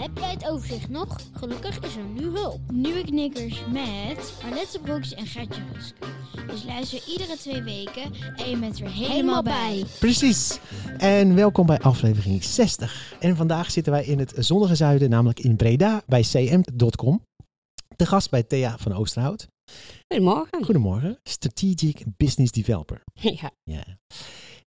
Heb jij het overzicht nog? Gelukkig is er nu hulp. Nieuwe knikkers met Arlette Broeks en Gertje Rusk. Dus luister iedere twee weken en je bent weer helemaal bij. Precies. En welkom bij aflevering 60. En vandaag zitten wij in het zonnige zuiden, namelijk in Breda bij cm.com. De gast bij Thea van Oosterhout. Goedemorgen. Goedemorgen. Strategic Business Developer. Ja. Ja.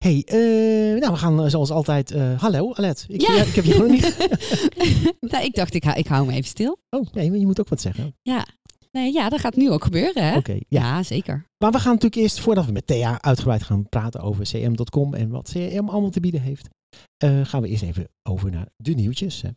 Hey, eh, nou we gaan eh, zoals altijd. eh, hallo, Alet. Ik, Ja. ja, ik heb je gewoon niet. Nou, ik dacht, ik, hou- ik hou hem even stil. Oh, nee, maar je moet ook wat zeggen. Ja. Nee, ja, dat gaat nu ook gebeuren, hè? Oké, ja. Ja, zeker. Maar we gaan natuurlijk eerst, voordat we met Thea uitgebreid gaan praten over cm.com en wat CM allemaal te bieden heeft, gaan we eerst even over naar de nieuwtjes. Hè.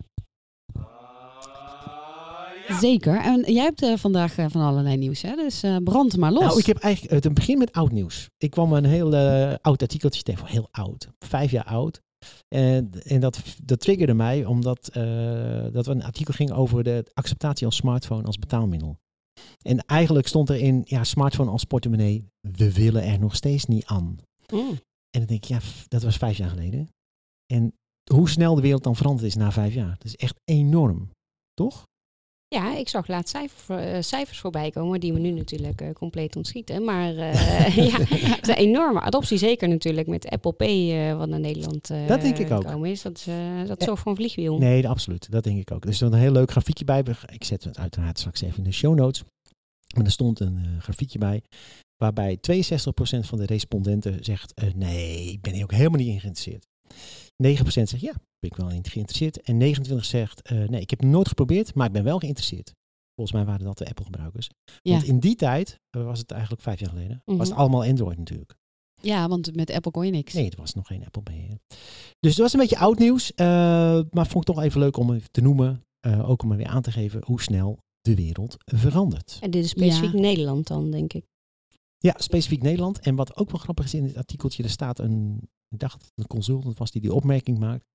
Zeker. En jij hebt eh, vandaag eh, van allerlei nieuws, hè? Dus eh, brand maar los. Nou, ik heb eigenlijk het begin met oud nieuws. Ik kwam een heel eh, oud artikeltje tegen, heel oud, vijf jaar oud. En, en dat, dat triggerde mij omdat eh, dat een artikel ging over de acceptatie van smartphone als betaalmiddel. En eigenlijk stond er in, ja, smartphone als portemonnee, we willen er nog steeds niet aan. Mm. En dan denk ik, ja, dat was vijf jaar geleden. En hoe snel de wereld dan veranderd is na vijf jaar. Dat is echt enorm. Toch? Ja, ik zag laatst cijfer, eh, cijfers voorbij komen die me nu natuurlijk eh, compleet ontschieten. Maar eh, ja, het is een enorme adoptie, zeker natuurlijk met Apple Pay wat naar Nederland Dat denk ik ook. gekomen is. Dat, is, dat voor een vliegwiel. Nee, absoluut. Dat denk ik ook. Er stond een heel leuk grafiekje bij. Ik zet het uiteraard straks even in de show notes. Maar er stond een grafiekje bij. Waarbij 62% van de respondenten zegt: Nee, ik ben hier ook helemaal niet in geïnteresseerd. 9% zegt: Ja, ben ik wel in geïnteresseerd. En 29% zegt: eh, Nee, ik heb het nooit geprobeerd, maar ik ben wel geïnteresseerd. Volgens mij waren dat de Apple-gebruikers. ja. Want in die tijd, eh, was het eigenlijk vijf jaar geleden, was het Mhm. allemaal Android natuurlijk. ja, want met Apple kon je niks. Nee, er was nog geen Apple beheer. Dus het was een beetje oud nieuws. eh, maar vond ik toch even leuk om even te noemen. eh, ook om er weer aan te geven hoe snel de wereld verandert. En dit is specifiek Ja. Nederland dan, denk ik. Ja, specifiek Nederland. En wat ook wel grappig is in dit artikeltje, er staat een, ik dacht dat het een consultant was die die opmerking maakt,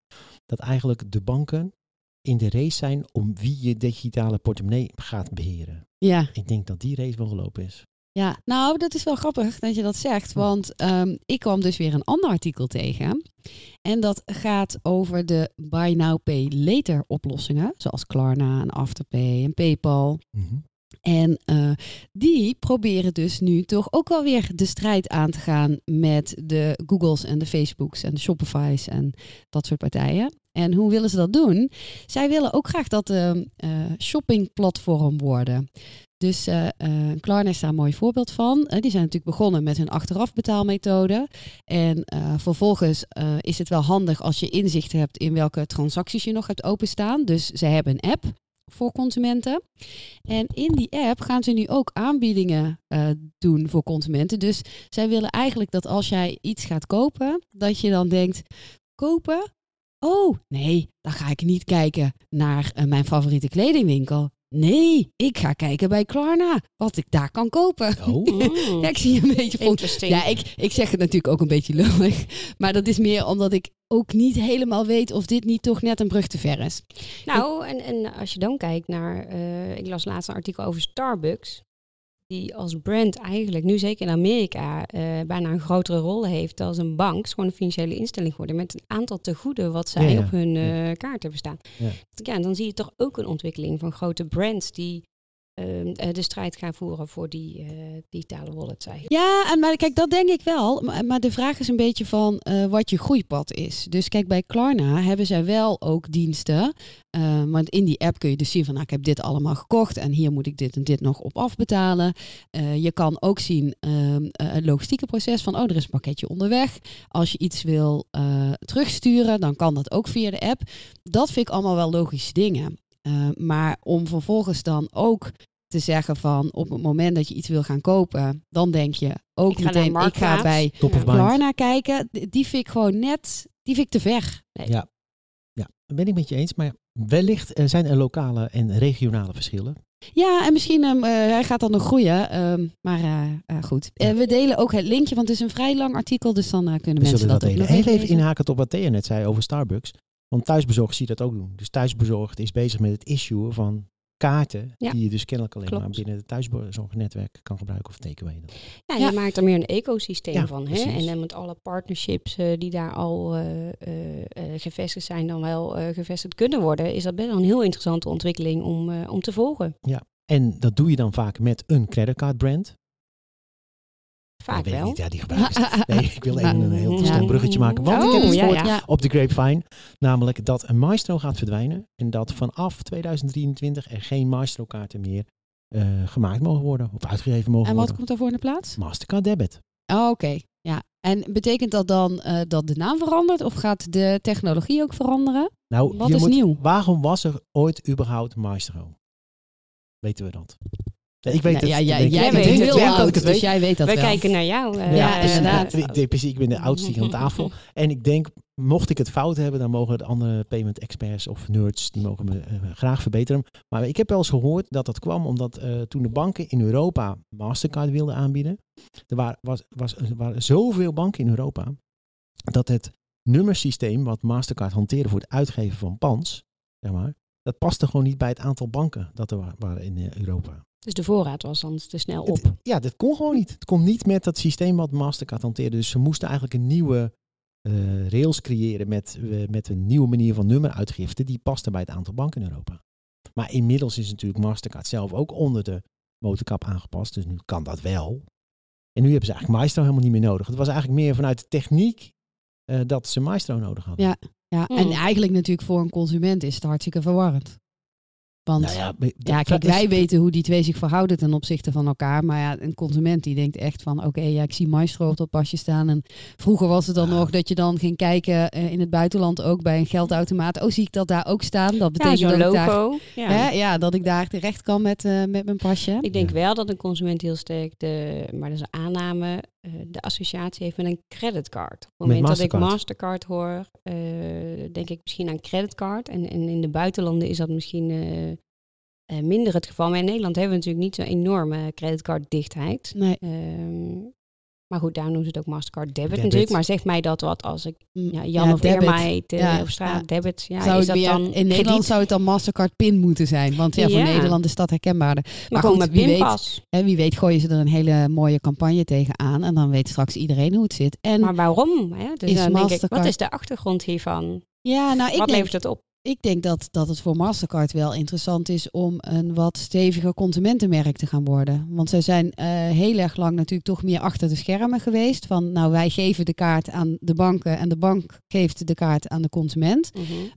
dat eigenlijk de banken in de race zijn om wie je digitale portemonnee gaat beheren. Ja. Ik denk dat die race wel gelopen is. Ja, nou, dat is wel grappig dat je dat zegt. Want ehm, ik kwam dus weer een ander artikel tegen. En dat gaat over de Buy Now Pay Later oplossingen. Zoals Klarna en Afterpay en PayPal. Mhm. En eh, die proberen dus nu toch ook wel weer de strijd aan te gaan met de Googles en de Facebooks en de Shopify's en dat soort partijen. En hoe willen ze dat doen? Zij willen ook graag dat de eh, shoppingplatform worden. Dus eh, Klarna is daar een mooi voorbeeld van. Die zijn natuurlijk begonnen met hun achteraf betaalmethode. En vervolgens is het wel handig als je inzicht hebt in welke transacties je nog hebt openstaan. Dus ze hebben een app voor consumenten. En in die app gaan ze nu ook aanbiedingen eh, doen voor consumenten. Dus zij willen eigenlijk dat als jij iets gaat kopen, dat je dan denkt: kopen? Oh, nee, dan ga ik niet kijken naar eh, mijn favoriete kledingwinkel. Nee, ik ga kijken bij Klarna wat ik daar kan kopen. Oh. Ja, ik zie je een beetje vol. Interesting. Ja, ik, ik zeg het natuurlijk ook een beetje lullig. Maar dat is meer omdat ik ook niet helemaal weet of dit niet toch net een brug te ver is. Nou, en, en als je dan kijkt naar, eh, ik las laatst een artikel over Starbucks, die als brand eigenlijk, nu zeker in Amerika, eh, bijna een grotere rol heeft als een bank. Is gewoon een financiële instelling geworden met een aantal tegoeden wat zij Ja, ja. op hun eh, kaart hebben staan. Ja. Ja. dan zie je toch ook een ontwikkeling van grote brands die ehm, eh, de strijd gaan voeren voor die eh, digitale wallets eigenlijk. Ja, en maar kijk, dat denk ik wel. Maar, maar de vraag is een beetje van eh, wat je groeipad is. Dus kijk, bij Klarna hebben zij wel ook diensten. Eh, want in die app kun je dus zien van, nou, ik heb dit allemaal gekocht en hier moet ik dit en dit nog op afbetalen. Je kan ook zien ehm, eh, het logistieke proces van, oh, er is een pakketje onderweg. Als je iets wil terugsturen, dan kan dat ook via de app. Dat vind ik allemaal wel logische dingen. Eh, maar om vervolgens dan ook te zeggen van op het moment dat je iets wil gaan kopen, dan denk je ook Ik meteen, ik ga bij. Klarna kijken. Die vind ik gewoon net, die vind ik te ver. Ja. ja, dat ben ik met je eens. Maar wellicht eh, zijn er lokale en regionale verschillen. Ja, en misschien um, hij gaat dan nog groeien. ehm, maar eh, eh, goed. Eh, we delen ook het linkje, want het is een vrij lang artikel. Dus dan eh, kunnen We mensen dat, delen. nog even lezen. inhaken op wat Thea net zei over Starbucks. Want thuisbezorgd zie je dat ook doen. Dus thuisbezorgd is bezig met het issuen van kaarten. Ja, Die je dus kennelijk alleen klopt. maar binnen het thuisbezorgnetwerk kan gebruiken of takeaway. dan. Ja, Ja. je maakt er meer een ecosysteem Ja, van. Hè? En dan met alle partnerships eh, die daar al eh, eh, gevestigd zijn, dan wel eh, gevestigd kunnen worden, is dat best wel een heel interessante ontwikkeling om, eh, om te volgen. En dat doe je dan vaak met een creditcardbrand. Vaak Ik weet wel. niet, ja, die gebruiken ze. Nee, ik wil even een heel stom bruggetje maken. Want ik Oh, heb iets ja, gehoord ja. Ja. op de Grapevine. Namelijk dat een Maestro gaat verdwijnen. En dat vanaf 2023 er geen Maestro kaarten meer eh, gemaakt mogen worden. Of uitgegeven mogen En wat worden. komt daarvoor in de plaats? Mastercard debit. Oh, oké. Ja. En betekent dat dan eh, dat de naam verandert? Of gaat de technologie ook veranderen? Nou, Wat is moet, nieuw? Waarom was er ooit überhaupt Maestro? Weten we dat? Nee, ik weet het. ja, ja, jij ik heel denk dat oud, ik het dus weet. jij weet dat Wij wel. kijken naar jou. eh, Ja, inderdaad. Ik precies, ik ben de oudste hier aan tafel. En ik denk, mocht ik het fout hebben, dan mogen de andere payment experts of nerds, die mogen me eh, graag verbeteren. Maar ik heb wel eens gehoord dat dat kwam omdat eh, toen de banken in Europa Mastercard wilden aanbieden, er waren, was, was, er waren zoveel banken in Europa, dat het nummersysteem wat Mastercard hanteerde voor het uitgeven van pans, zeg maar, dat paste gewoon niet bij het aantal banken dat er wa- waren in Europa. Dus de voorraad was dan te snel op. Het- ja, dat kon gewoon niet. Het kon niet met dat systeem wat Mastercard hanteerde. Dus ze moesten eigenlijk een nieuwe eh, rails creëren met, eh, met een nieuwe manier van nummeruitgifte. Die paste bij het aantal banken in Europa. Maar inmiddels is natuurlijk Mastercard zelf ook onder de motorkap aangepast. Dus nu kan dat wel. En nu hebben ze eigenlijk Maestro helemaal niet meer nodig. Het was eigenlijk meer vanuit de techniek eh, dat ze Maestro nodig hadden. Ja. Ja, Hmm. en eigenlijk natuurlijk voor een consument is het hartstikke verwarrend. Want Nou ja, Ja, kijk, is- wij weten hoe die twee zich verhouden ten opzichte van elkaar. Maar ja, een consument die denkt echt van... oké, ja, ik zie Maestro op dat pasje staan. En vroeger was het dan Ja. nog dat je dan ging kijken eh, in het buitenland ook bij een geldautomaat. Oh, zie ik dat daar ook staan? Dat Ja, betekent zo'n dat, ik daar, logo. Ja. hè, ja, dat ik daar terecht kan met, eh, met mijn pasje. Ik denk Ja. wel dat een consument heel sterk de, maar dat is een aanname, de associatie heeft met een creditcard. Op het moment dat ik Mastercard. Hoor, eh, denk ik misschien aan creditcard. En, en in de buitenlanden is dat misschien eh, eh, minder het geval. Maar in Nederland hebben we natuurlijk niet zo'n enorme creditcarddichtheid. Nee. Ehm, maar goed, daar noemen ze het ook Mastercard debit, Debit. natuurlijk. Maar zegt mij dat wat als ik Mm, ja, Jan ja, of debit. Irma heet eh, Ja, op straat, ja. debit. Ja, zou is dat meer- dan in Nederland krediet? zou het dan Mastercard PIN moeten zijn. Want ja, voor. Nederland is dat herkenbaarder. Maar, goed, met wie weet- pinpas. En wie weet gooien ze er een hele mooie campagne tegenaan. En dan weet straks iedereen hoe het zit. En Maar waarom? Hè? Dus Is dan denk ik, wat is de achtergrond hiervan? ja, nou, ik wat denk, levert het op? Ik denk dat, dat het voor Mastercard wel interessant is om een wat steviger consumentenmerk te gaan worden. Want zij zijn eh, heel erg lang natuurlijk toch meer achter de schermen geweest. Van nou, wij geven de kaart aan de banken en de bank geeft de kaart aan de consument.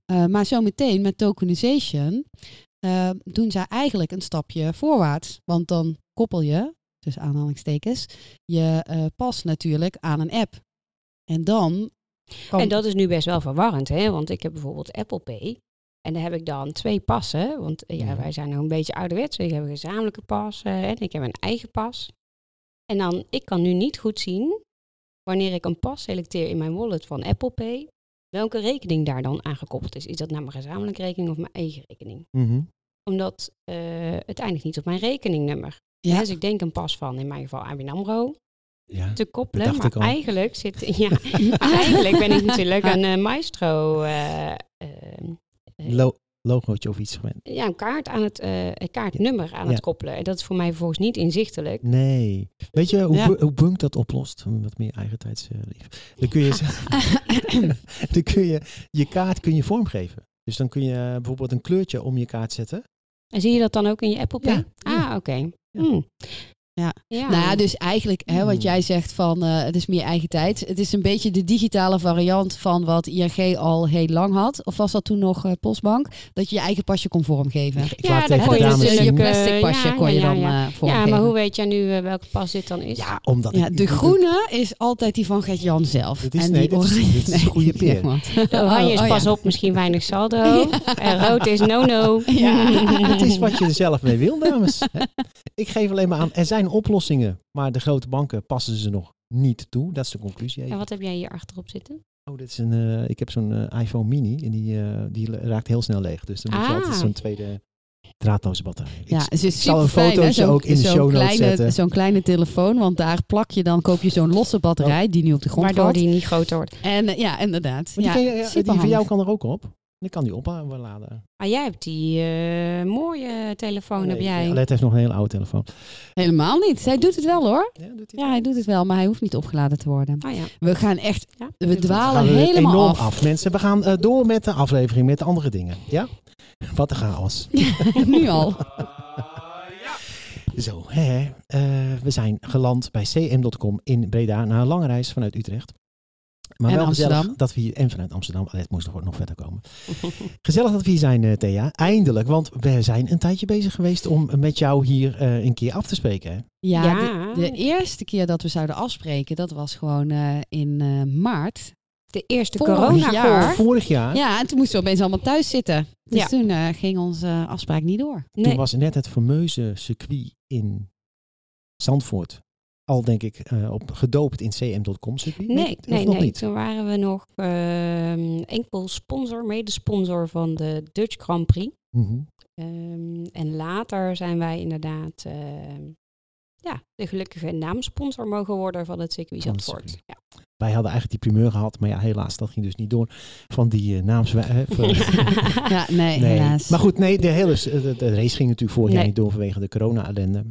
Eh, maar zometeen met tokenization eh, doen zij eigenlijk een stapje voorwaarts. Want dan koppel je, dus aanhalingstekens, je pas natuurlijk aan een app. En dan. En dat is nu best wel verwarrend, hè? Want ik heb bijvoorbeeld Apple Pay. En daar heb ik dan twee passen. Want eh, ja, Ja. wij zijn nog een beetje ouderwets. Ik heb een gezamenlijke pas eh, en ik heb een eigen pas. En dan, ik kan nu niet goed zien, wanneer ik een pas selecteer in mijn wallet van Apple Pay, welke rekening daar dan aan gekoppeld is. Is dat nou mijn gezamenlijke rekening of mijn eigen rekening? Mhm. Omdat eh, het eindigt niet op mijn rekeningnummer. Ja. Dus ik denk een pas van, in mijn geval ABN AMRO, Ja. te koppelen. Maar eigenlijk zit... Ja, eigenlijk ben ik natuurlijk een maestro... eh, Lo- logootje of iets gewend. ja, een kaart aan het eh, een kaartnummer aan Ja. het koppelen. En dat is voor mij vervolgens niet inzichtelijk. Nee. Weet je hoe, Ja. Hoe Bunk dat oplost? Wat meer eigentijds eh, lief. Dan kun je, dan kun je je kaart kun je vormgeven. Dus dan kun je eh, bijvoorbeeld een kleurtje om je kaart zetten. En zie je dat dan ook in je Apple Pay? Ja. Ah, oké. Ja. Hmm. Ja. ja. Nou ja, dus eigenlijk hè, wat Hmm. jij zegt van eh, het is meer eigen tijd. Het is een beetje de digitale variant van wat ING al heel lang had. Of was dat toen nog eh, Postbank? Dat je je eigen pasje kon vormgeven. Ik Ja, even kon je dames dus je eh, plastic pasje ja, kon je ja, dan ja. vormgeven. ja, maar hoe weet jij nu welke pas dit dan is? Ja, omdat Ja, ik- de groene is altijd die van Gert-Jan zelf. Dit is- en nee, die dit is- oranje- dit is een goede peer. De oranje is Oh, oh, pas ja. op, misschien weinig saldo. En rood is no-no. Ja. Het is wat je er zelf mee wil, dames. Ik geef alleen maar aan, er zijn oplossingen, maar de grote banken passen ze nog niet toe. Dat is de conclusie. even. En wat heb jij hier achterop zitten? Oh, dit is een, eh, ik heb zo'n eh, iPhone mini en die, eh, die raakt heel snel leeg. Dus dan moet je Ah. altijd zo'n tweede draadloze batterij. Ik Ja, het is zal een fotootje ook in de zo'n show notes kleine, zetten. Zo'n kleine telefoon, want daar plak je dan, koop je zo'n losse batterij die nu op de grond Waardoor valt. die niet groter wordt. En ja, inderdaad. Maar die, Ja, kan je- ja, die van jou kan er ook op. Dan kan die opladen. Ah, jij hebt die eh, mooie telefoon, heb jij. Alet heeft nog een hele oude telefoon. Helemaal niet. Hij doet het wel hoor. Ja, doet hij Ja, hij doet het wel, maar hij hoeft niet opgeladen te worden. Ah ja. We gaan echt, ja. we dwalen we helemaal enorm af. af. Mensen, we gaan eh, door met de aflevering met andere dingen. Ja? Wat een chaos. nu al. Zo, hè, eh, we zijn geland bij cm.com in Breda na een lange reis vanuit Utrecht. Maar En wel gezellig Amsterdam. dat we hier, en vanuit Amsterdam, Alet moest nog, nog verder komen. Gezellig dat we hier zijn, eh, Thea. Eindelijk, want we zijn een tijdje bezig geweest om met jou hier eh, een keer af te spreken. Hè? Ja, Ja. De, de eerste keer dat we zouden afspreken, dat was gewoon eh, in eh, maart. De eerste corona jaar. Vorig jaar, Ja, en toen moesten we opeens allemaal thuis zitten. Dus Ja. toen eh, ging onze afspraak niet door. toen Nee. was net het fameuze circuit in Zandvoort. Al denk ik eh, op gedoopt in cm.com circuit. Nee, je- nee, of nog nee. niet? Toen waren we nog ehm, enkel sponsor, medesponsor van de Dutch Grand Prix. Mhm. Ehm, en later zijn wij inderdaad ehm, ja, de gelukkige naamsponsor mogen worden van het circuit Zandvoort. Ja. Wij hadden eigenlijk die primeur gehad, maar ja, helaas, dat ging dus niet door. Van die uh, naams... Ja, nee, Nee. helaas. Maar goed, nee, de hele de, de race ging natuurlijk vorig jaar niet door vanwege de corona-ellende.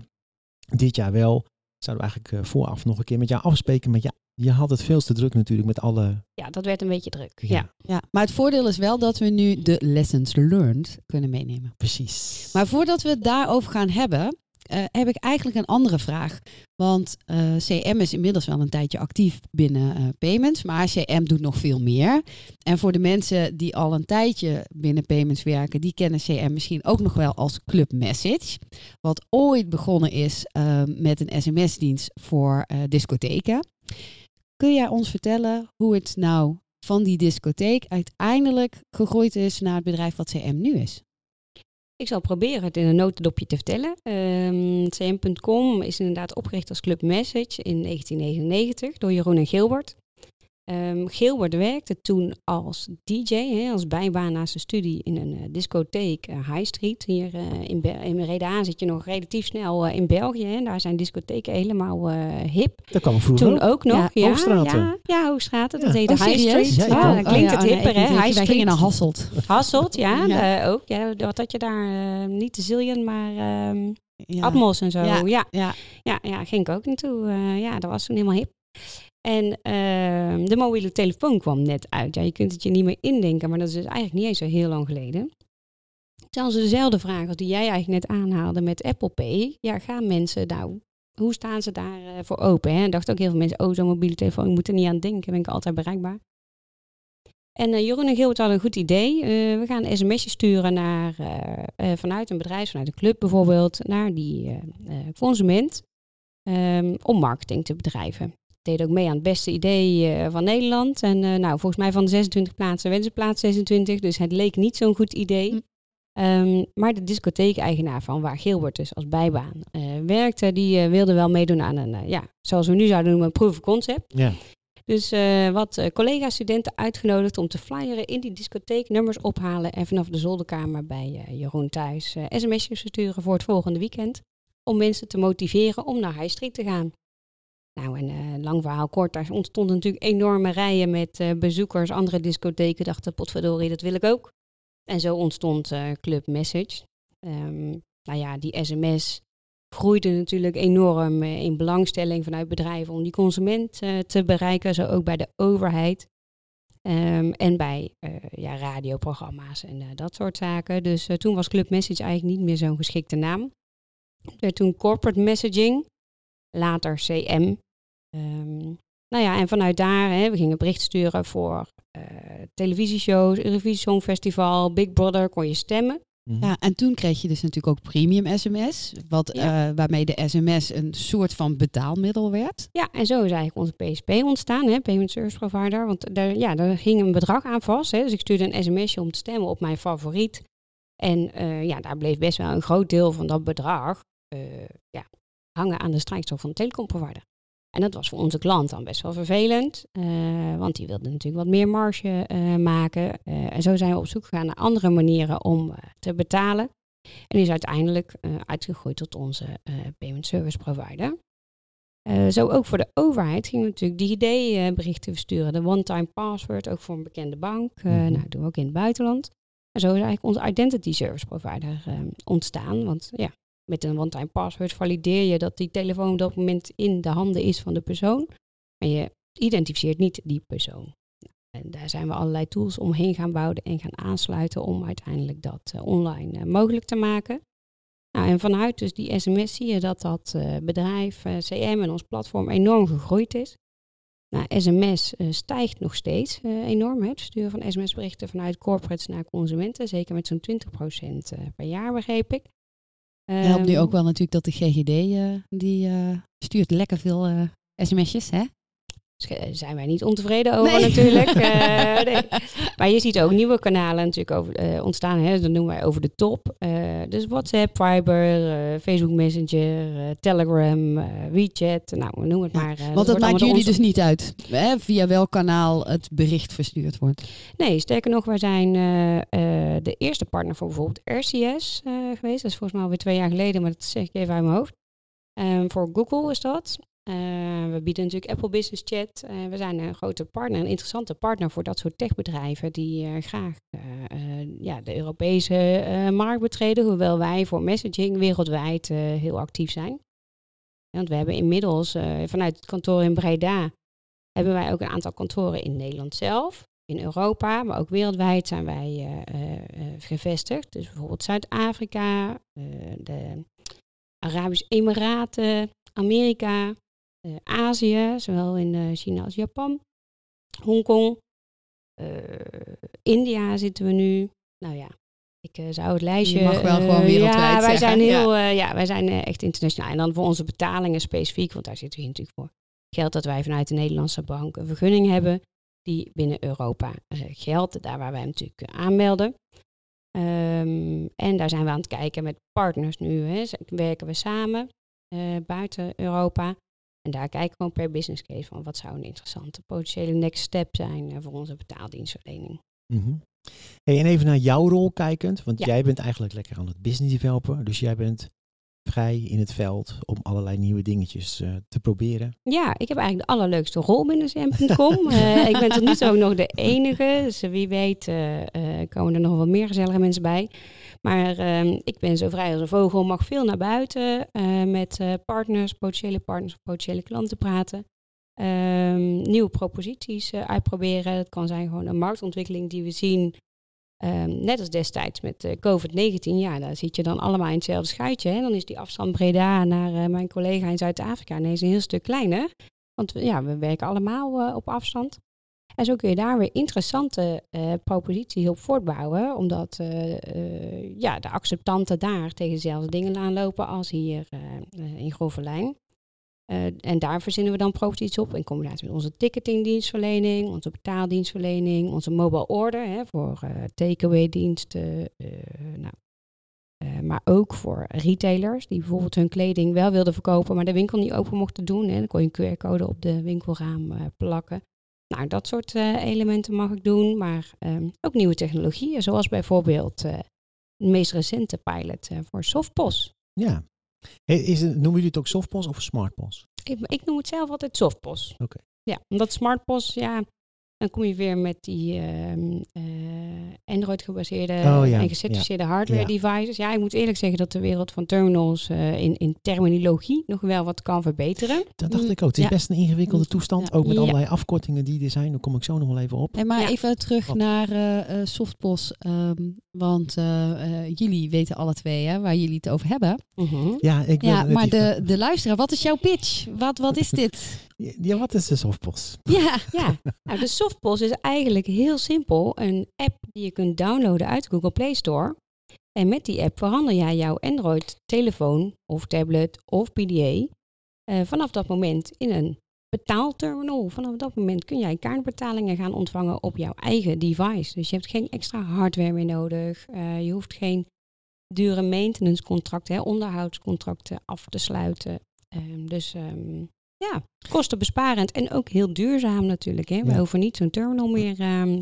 Dit jaar wel. Zouden we eigenlijk eh, vooraf nog een keer met jou afspreken. Maar ja, je had het veel te druk natuurlijk met alle... ja, dat werd een beetje druk. Ja. Ja. Ja, maar het voordeel is wel dat we nu de lessons learned kunnen meenemen. Precies. Maar voordat we het daarover gaan hebben, eh, heb ik eigenlijk een andere vraag. Want eh, CM is inmiddels wel een tijdje actief binnen eh, payments, maar CM doet nog veel meer. En voor de mensen die al een tijdje binnen payments werken, die kennen CM misschien ook nog wel als Club Message. Wat ooit begonnen is eh, met een sms-dienst voor discotheken. Kun jij ons vertellen hoe het nou van die discotheek uiteindelijk gegroeid is naar het bedrijf wat CM nu is? Ik zal proberen het in een notendopje te vertellen. Ehm, CM.com is inderdaad opgericht als Club Message in 1999 door Jeroen en Gilbert. Ehm, Gilbert werkte toen als DJ, hè, als bijbaan naast zijn studie in een eh, discotheek eh, High Street. Hier eh, in, Be- in Breda zit je nog relatief snel eh, in België. Hè. Daar zijn discotheken helemaal eh, hip. Dat kwam vroeger Toen ook nog. Ja, Ja, Hoogstraten. Ja, ja Hoogstraten. Dat Ja. heet de Oh, High? Street. Ja, dan klinkt Oh, het hipper, nee, hè? High Wij Street. gingen naar Hasselt. Hasselt, ja, Ja. eh, ook. Ja, wat had je daar? eh, niet de Zillion, maar ehm, Ja. Atmos en zo. Ja. Ja, ja. Ja, ja, ging ik ook naartoe. Eh, ja, dat was toen helemaal hip. En ehm, de mobiele telefoon kwam net uit. Ja, je kunt het je niet meer indenken, maar dat is dus eigenlijk niet eens zo heel lang geleden. Stel ze dezelfde vraag als die jij eigenlijk net aanhaalde met Apple Pay. Ja, gaan mensen nou, hoe staan ze daar eh, voor open? Hè? En dachten ook heel veel mensen, oh zo'n mobiele telefoon, ik moet er niet aan denken, ben ik altijd bereikbaar. En eh, Jeroen en Gilbert hadden een goed idee. Eh, we gaan een sms'je sturen naar, vanuit een bedrijf, vanuit een club bijvoorbeeld, naar die consument ehm, om marketing te bedrijven. Deed ook mee aan het beste idee eh, van Nederland. En eh, nou, volgens mij van de 26 plaatsen werden ze plaats 26, dus het leek niet zo'n goed idee. Hm. Ehm, maar de discotheek-eigenaar van waar Gilbert dus als bijbaan eh, werkte, die wilde wel meedoen aan een, ja, zoals we nu zouden noemen, een proof of concept. Ja. Dus eh, wat eh, collega-studenten uitgenodigd om te flyeren in die discotheek, nummers ophalen en vanaf de zolderkamer bij Jeroen thuis eh, sms'jes versturen voor het volgende weekend. Om mensen te motiveren om naar High Street te gaan. Nou, en eh, lang verhaal kort, daar ontstonden natuurlijk enorme rijen met eh, bezoekers. Andere discotheken dachten, potverdorie, dat wil ik ook. En zo ontstond eh, Club Message. Ehm, nou ja, die sms groeide natuurlijk enorm in belangstelling vanuit bedrijven om die consument te bereiken. Zo ook bij de overheid. Ehm, en bij ja, radioprogramma's en dat soort zaken. Dus toen was Club Message eigenlijk niet meer zo'n geschikte naam. Toen Corporate Messaging, later CM. Ehm, nou ja, en vanuit daar, hè, we gingen bericht sturen voor eh, televisieshows, Eurovisie Songfestival, Big Brother, kon je stemmen. Mhm. Ja, en toen kreeg je dus natuurlijk ook premium sms, wat, Ja. eh, waarmee de sms een soort van betaalmiddel werd. Ja, en zo is eigenlijk onze PSP ontstaan, hè, Payment Service Provider. Want daar, ja, daar ging een bedrag aan vast. Hè. Dus ik stuurde een sms'je om te stemmen op mijn favoriet. En eh, ja, daar bleef best wel een groot deel van dat bedrag eh, ja, hangen aan de strijkstok van de telecomprovider. En dat was voor onze klant dan best wel vervelend, eh, want die wilde natuurlijk wat meer marge eh, maken. Eh, en zo zijn we op zoek gegaan naar andere manieren om te betalen. En is uiteindelijk uitgegroeid tot onze Payment Service Provider. Zo ook voor de overheid gingen we natuurlijk DigiD-berichten versturen. De one-time password, ook voor een bekende bank. Mhm. Nou, doen we ook in het buitenland. En zo is eigenlijk onze identity service provider ontstaan. Want ja, met een one-time password valideer je dat die telefoon op dat moment in de handen is van de persoon. Maar je identificeert niet die persoon. En daar zijn we allerlei tools omheen gaan bouwen en gaan aansluiten om uiteindelijk dat eh, online eh, mogelijk te maken. Nou, en vanuit dus die sms zie je dat dat eh, bedrijf CM en ons platform enorm gegroeid is. Nou, sms stijgt nog steeds enorm. Het sturen van sms-berichten vanuit corporates naar consumenten. Zeker met zo'n 20% eh, per jaar, begreep ik. Helpt nu Ehm, ook wel natuurlijk dat de GGD, eh, die eh, stuurt lekker veel eh, sms'jes, hè? Sch- Zijn wij niet ontevreden over Nee. natuurlijk. Eh, nee. Maar je ziet ook nieuwe kanalen natuurlijk over, eh, ontstaan. Hè? Dat noemen wij over de top. Eh, dus WhatsApp, Viber, eh, Facebook Messenger, eh, Telegram, eh, WeChat. Nou, noem het Ja, maar. eh, Want dat maakt jullie ons- dus niet uit, hè? via welk kanaal het bericht verstuurd wordt. Nee, sterker nog, wij zijn eh, eh, de eerste partner voor bijvoorbeeld RCS eh, geweest. Dat is volgens mij alweer twee jaar geleden, maar dat zeg ik even uit mijn hoofd. Ehm, voor Google is dat. Eh, we bieden natuurlijk Apple Business Chat. Eh, we zijn een grote partner, een interessante partner voor dat soort techbedrijven die eh, graag ja, de Europese markt betreden. Hoewel wij voor messaging wereldwijd heel actief zijn. Want we hebben inmiddels vanuit het kantoor in Breda hebben wij ook een aantal kantoren in Nederland zelf in Europa, maar ook wereldwijd zijn wij gevestigd. Dus bijvoorbeeld Zuid-Afrika, de Arabische Emiraten, Amerika, Azië, zowel in eh, China als Japan, Hongkong, eh, India zitten we nu. Nou ja, ik eh, zou het lijstje. Je mag wel eh, gewoon wereldwijd Ja, wij zeggen, zijn ja. heel, eh, ja, wij zijn eh, echt internationaal. En dan voor onze betalingen specifiek, want daar zitten we hier natuurlijk voor. Geldt dat wij vanuit de Nederlandse bank een vergunning hebben die binnen Europa eh, geldt. Daar waar wij hem natuurlijk eh, aanmelden. Ehm, en daar zijn we aan het kijken met partners nu. Hè. Werken we samen eh, buiten Europa. En daar kijken we gewoon per business case van wat zou een interessante potentiële next step zijn eh, voor onze betaaldienstverlening. Mhm. Hey, en even naar jouw rol kijkend, want Ja. jij bent eigenlijk lekker aan het business developer, dus jij bent vrij in het veld om allerlei nieuwe dingetjes eh, te proberen. Ja, ik heb eigenlijk de allerleukste rol binnen CM.com. Eh, ik ben tot nu toe ook nog de enige. Dus eh, wie weet komen er nog wel meer gezellige mensen bij. Maar ehm, ik ben zo vrij als een vogel, mag veel naar buiten met partners, potentiële partners of potentiële klanten praten. Ehm, nieuwe proposities uitproberen. Het kan zijn gewoon een marktontwikkeling die we zien. Ehm, net als destijds met eh, COVID-19. Ja, daar zit je dan allemaal in hetzelfde schuitje. Hè? Dan is die afstand Breda naar eh, mijn collega in Zuid-Afrika ineens een heel stuk kleiner. Want ja, we werken allemaal eh, op afstand. En zo kun je daar weer interessante proposities op voortbouwen. Omdat ja, de acceptanten daar tegen dezelfde dingen aanlopen als hier in grove Eh, en daar verzinnen we dan proposities op in combinatie met onze ticketingdienstverlening, onze betaaldienstverlening, onze mobile order hè, voor eh takeaway diensten. eh, nou, maar ook voor retailers die bijvoorbeeld hun kleding wel wilden verkopen, maar de winkel niet open mochten doen. Hè. Dan kon je een QR-code op de winkelraam plakken. Nou, dat soort elementen mag ik doen, maar ehm, ook nieuwe technologieën, zoals bijvoorbeeld de meest recente pilot voor Softpos. Ja. Hey, is het, noemen jullie het ook softpos of smartpos? Ik, ik noem het zelf altijd Softpos. Oké. Ja, omdat Smartpos, ja, dan kom je weer met die ehm, eh, Android-gebaseerde Oh, ja, en gecertificeerde hardware ja. devices. Ja, ik moet eerlijk zeggen dat de wereld van terminals eh, in, in terminologie nog wel wat kan verbeteren. Dat dacht Mm, ik ook. Het is ja. best een ingewikkelde toestand. Ja. Ook met Ja. allerlei afkortingen die er zijn. Daar kom ik zo nog wel even op. Hey, maar Ja. even terug Wat? naar eh eh, Softpos. ehm, want eh, eh, jullie weten alle twee hè, waar jullie het over hebben. Ja, ik wil Ja, maar de, de luisteraar, wat is jouw pitch? Wat, wat is dit? Ja, wat is de softpos? ja, Ja, nou, de Softpos is eigenlijk heel simpel. Een app die je kunt downloaden uit de Google Play Store. En met die app verander jij jouw Android-telefoon of tablet of PDA eh, vanaf dat moment in een betaalterminal. Vanaf dat moment kun jij kaartbetalingen gaan ontvangen op jouw eigen device. Dus je hebt geen extra hardware meer nodig. Eh, je hoeft geen dure maintenance contracten, onderhoudscontracten af te sluiten. Ehm, dus ehm, ja, kostenbesparend en ook heel duurzaam natuurlijk. Hè. We Ja. hoeven niet zo'n terminal meer. ehm,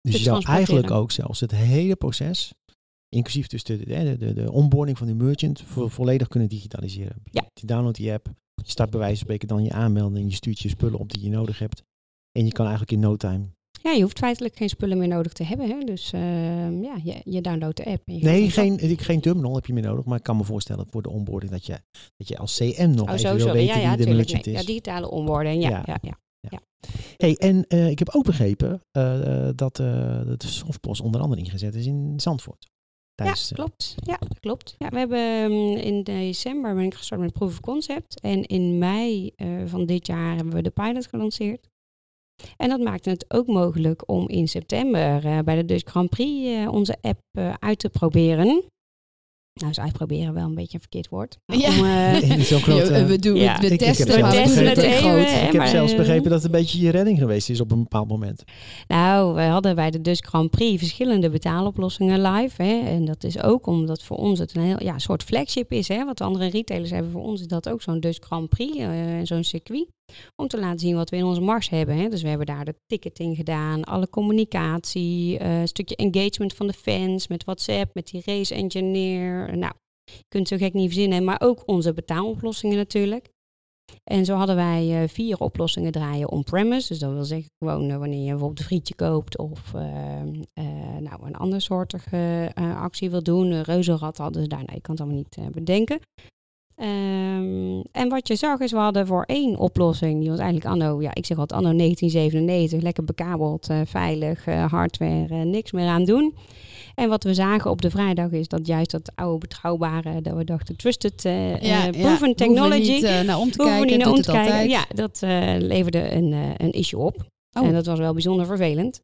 Dus je zou eigenlijk ook zelfs het hele proces, inclusief dus de, de, de, de onboarding van de merchant, vo- volledig kunnen digitaliseren. Ja. Je downloadt die app, je start bij wijze van spreken dan je aanmelding, je stuurt je spullen op die je nodig hebt. En je kan eigenlijk in no time. Ja, je hoeft feitelijk geen spullen meer nodig te hebben. Hè. Dus ehm, ja, je, je downloadt de app. En je gaat Nee, geen, ik- geen terminal heb je meer nodig, maar ik kan me voorstellen voor de onboarding dat je, dat je als CM nog Oh, even zo, wil zo. weten Ja, wie ja, de tuurlijk. merchant Nee, is. ja, digitale onboarding. Ja, Ja. ja. Ja, Hey, en eh, ik heb ook begrepen eh, eh, dat eh, de softpos onder andere ingezet is in Zandvoort. Tijdens, ja klopt. Ja, klopt. Ja, we hebben ehm, in december ben ik gestart met Proof of Concept. En in mei van dit jaar hebben we de pilot gelanceerd. En dat maakte het ook mogelijk om in september eh, bij de Dutch Grand Prix eh, onze app eh, uit te proberen. Nou, is uitproberen wel een beetje een verkeerd woord. Ja. om, eh, in zo'n grote, Ja, we, doen, Ja. we Ik- ik heb testen het even, groot. hè, ik heb zelfs begrepen dat het een beetje je redding geweest is op een bepaald moment. Nou, we hadden bij de Dutch Grand Prix verschillende betaaloplossingen live. Hè. En dat is ook omdat voor ons het een heel ja, soort flagship is. Hè. Wat andere retailers hebben voor ons is dat ook zo'n Dutch Grand Prix, eh, zo'n circuit. Om te laten zien wat we in onze mars hebben. Hè. Dus we hebben daar de ticketing gedaan, alle communicatie, eh, een stukje engagement van de fans met WhatsApp, met die race engineer. Nou, je kunt zo gek niet verzinnen, maar ook onze betaaloplossingen natuurlijk. En zo hadden wij eh, vier oplossingen draaien on-premise. Dus dat wil zeggen gewoon eh, wanneer je bijvoorbeeld een frietje koopt of eh, eh, nou, een ander soortige actie wil doen. Reuzenrad hadden ze daar. Nee, ik kan het allemaal niet bedenken. Ehm, en wat je zag is, we hadden voor één oplossing, die was eigenlijk anno, ja, ik zeg altijd anno 1997, lekker bekabeld, eh, veilig, eh, hardware, eh, niks meer aan doen. En wat we zagen op de vrijdag is dat juist dat oude betrouwbare, dat we dachten trusted, eh, proven technology, hoeven niet naar om te hoeven we kijken, niet naar om te kijken. Ja, dat leverde een, een issue op. Oh. En dat was wel bijzonder vervelend.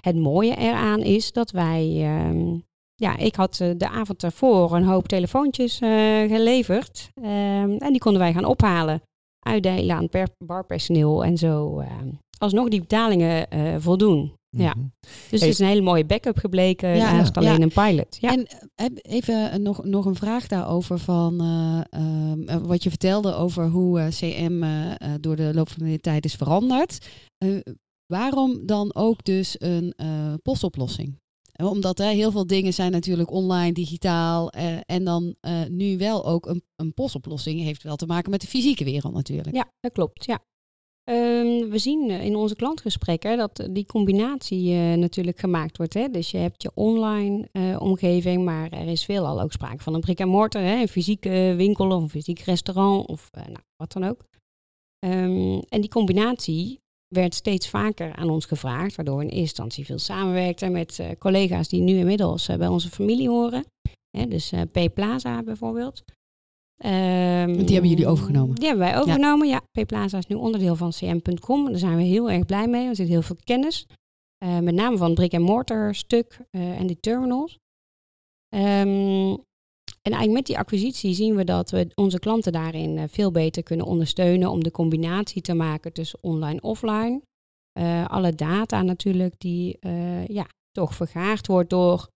Het mooie eraan is dat wij... ehm, ja, ik had eh, de avond daarvoor een hoop telefoontjes eh, geleverd. Ehm, en die konden wij gaan ophalen. Uitdelen aan per barpersoneel. En zo ehm, alsnog die betalingen eh, voldoen. Ja. Mhm. Dus Hey. het is een hele mooie backup gebleken. Ja, naast ja. alleen een pilot. Ja. En heb- even nog, nog een vraag daarover van eh, ehm, eh, wat je vertelde over hoe CM door de loop van de tijd is veranderd. Eh, waarom dan ook dus een eh, postoplossing? Omdat hè, heel veel dingen zijn natuurlijk online, digitaal. eh, en dan eh, nu wel ook een, een postoplossing heeft wel te maken met de fysieke wereld natuurlijk. Ja, dat klopt. Ja. Ehm, we zien eh, in onze klantgesprekken dat die combinatie natuurlijk gemaakt wordt. Hè? Dus je hebt je online omgeving, maar er is veelal ook sprake van een brick and mortar, hè? een fysieke winkel of een fysiek restaurant of nou, wat dan ook. Ehm, en die combinatie werd steeds vaker aan ons gevraagd, waardoor we in eerste instantie veel samenwerkten met eh, collega's die nu inmiddels eh, bij onze familie horen. Hè? Dus eh P Plaza bijvoorbeeld. Ehm, Die hebben jullie overgenomen? Die hebben wij overgenomen, ja. P-Plaza is nu onderdeel van cm.com. Daar zijn we heel erg blij mee. Er zit heel veel kennis. Met name van het brick-and-mortar stuk en die terminals. Ehm, en eigenlijk met die acquisitie zien we dat we onze klanten daarin eh, veel beter kunnen ondersteunen om de combinatie te maken tussen online en offline. Eh, alle data natuurlijk die eh, ja, toch vergaard wordt door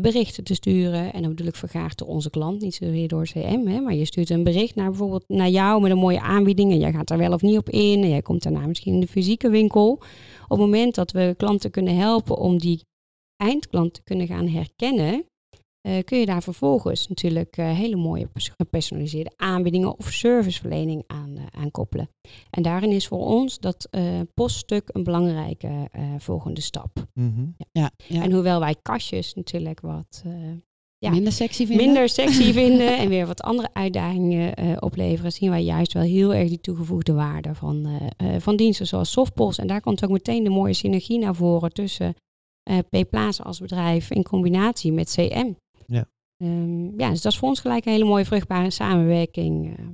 berichten te sturen. En ik vergaard door onze klant, niet zozeer door CM. Hè, maar je stuurt een bericht naar bijvoorbeeld naar jou met een mooie aanbieding. En jij gaat daar wel of niet op in. En jij komt daarna misschien in de fysieke winkel. Op het moment dat we klanten kunnen helpen om die eindklant te kunnen gaan herkennen. Eh, kun je daar vervolgens natuurlijk eh, hele mooie pers- gepersonaliseerde aanbiedingen of serviceverlening aan, eh, aan koppelen. En daarin is voor ons dat eh, poststuk een belangrijke eh, volgende stap. Mhm. Ja, ja. En hoewel wij kastjes natuurlijk wat eh, ja, minder sexy vinden. minder sexy vinden en weer wat andere uitdagingen eh, opleveren, zien wij juist wel heel erg die toegevoegde waarde van, eh, eh, van diensten zoals Softpost. En daar komt ook meteen de mooie synergie naar voren tussen eh Pplaza als bedrijf in combinatie met CM. Ja. Ehm, ja, dus dat is voor ons gelijk een hele mooie vruchtbare samenwerking. eh.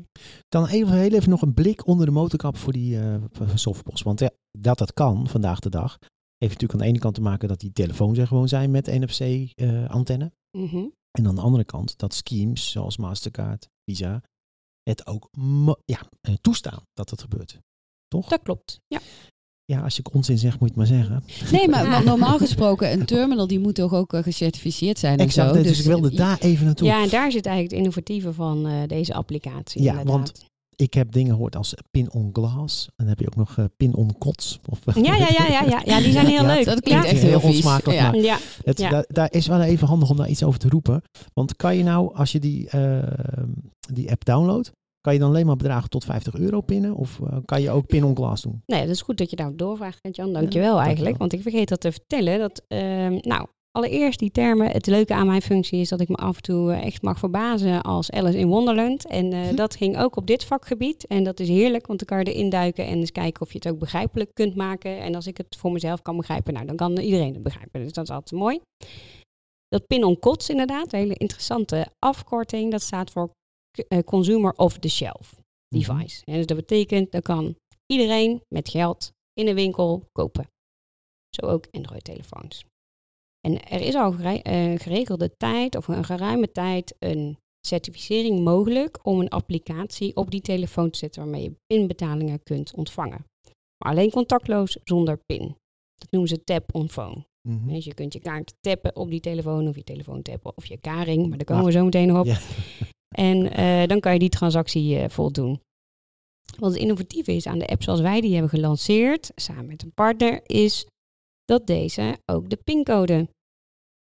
Dan even, heel even nog een blik onder de motorkap voor die eh softpost. Want ja, dat dat kan vandaag de dag, heeft natuurlijk aan de ene kant te maken dat die telefoons er gewoon zijn met NFC-antenne. Mhm. en aan de andere kant dat schemes zoals Mastercard, Visa, het ook ja, eh, toestaan dat dat gebeurt. Toch? Dat klopt. Ja. Ja, als ik onzin zeg, moet je het maar zeggen. Nee, maar normaal gesproken, een terminal die moet toch ook eh, gecertificeerd zijn en Exact, zo. dus, ik wilde daar even naartoe. ja, en daar zit eigenlijk het innovatieve van eh, deze applicatie. Ja, inderdaad. want- Ik heb dingen gehoord als pin on glass. En dan heb je ook nog eh, pin on kots. Of, Ja, ja, ja, ja, ja, ja, die zijn heel Ja, leuk. Dat klinkt ja. echt Heel heel onsmakelijk, Ja. maar- Het, Ja. daar, daar is wel even handig om daar iets over te roepen. Want kan je nou, als je die, die app downloadt, kan je dan alleen maar bedragen tot 50 euro pinnen? Of eh, kan je ook pin on glass doen? Nee, dat is goed dat je daar doorvraagt, Jan. Dankjewel Ja, eigenlijk. dankjewel. Want ik vergeet dat te vertellen. Dat, ehm, nou, allereerst die termen. Het leuke aan mijn functie is dat ik me af en toe eh, echt mag verbazen als Alice in Wonderland. En eh, Hm. dat ging ook op dit vakgebied. En dat is heerlijk, want dan kan je erin duiken en eens kijken of je het ook begrijpelijk kunt maken. En als ik het voor mezelf kan begrijpen, nou, dan kan iedereen het begrijpen. Dus dat is altijd mooi. Dat pin on kots inderdaad, een hele interessante afkorting. Dat staat voor Consumer of the Shelf device. En dus dat betekent, dat kan iedereen met geld in een winkel kopen. Zo ook Android-telefoons. En er is al gere- eh, geregelde tijd, of een geruime tijd, een certificering mogelijk om een applicatie op die telefoon te zetten waarmee je pinbetalingen kunt ontvangen. Maar alleen contactloos zonder pin. Dat noemen ze tap on phone. Mhm. Dus je kunt je kaart tappen op die telefoon of je telefoon tappen of je karing, maar daar komen we zo meteen nog op. Ja. En eh, dan kan je die transactie eh, voldoen. Wat het innovatieve is aan de app zoals wij die hebben gelanceerd, samen met een partner, is dat deze ook de pincode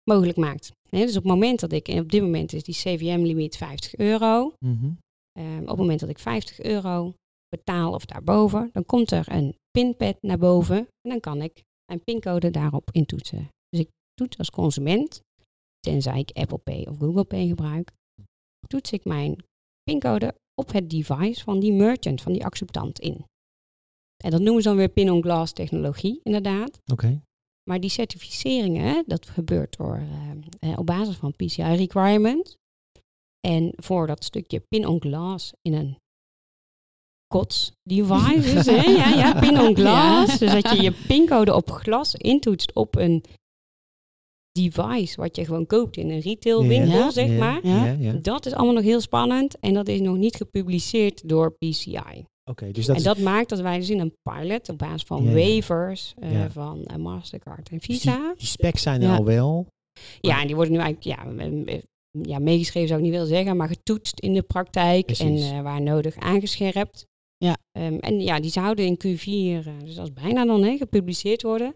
mogelijk maakt. Dus op het moment dat ik, en op dit moment is die CVM-limiet 50 euro. Mhm. Ehm, op het moment dat ik 50 euro betaal of daarboven, dan komt er een pinpad naar boven en dan kan ik mijn pincode daarop intoetsen. Dus ik toets als consument, tenzij ik Apple Pay of Google Pay gebruik, toets ik mijn pincode op het device van die merchant, van die acceptant in. En dat noemen ze dan weer pin-on-glass technologie, inderdaad. Oké. Maar die certificeringen, dat gebeurt door, eh, eh, op basis van PCI requirements. En voor dat stukje pin-on-glass in een COTS device, dus, hè, ja, ja, pin-on-glass. Dus dat je je pincode op glas intoetst op een device wat je gewoon koopt in een retailwinkel, Ja, zeg ja, maar. Ja, Ja. ja. Dat is allemaal nog heel spannend en dat is nog niet gepubliceerd door PCI. Oké, dus dat en is... dat maakt dat wij dus in een pilot op basis van Ja, ja. waivers eh, Ja. van eh, Mastercard en dus Visa. die, die specs zijn er Ja. al wel. Ja, en die worden nu eigenlijk ja, ja, meegeschreven zou ik niet willen zeggen, maar getoetst in de praktijk Precies. en eh, waar nodig aangescherpt. Ja. Ehm, en ja, die zouden in Q4, eh, dus dat is bijna dan hè, gepubliceerd worden.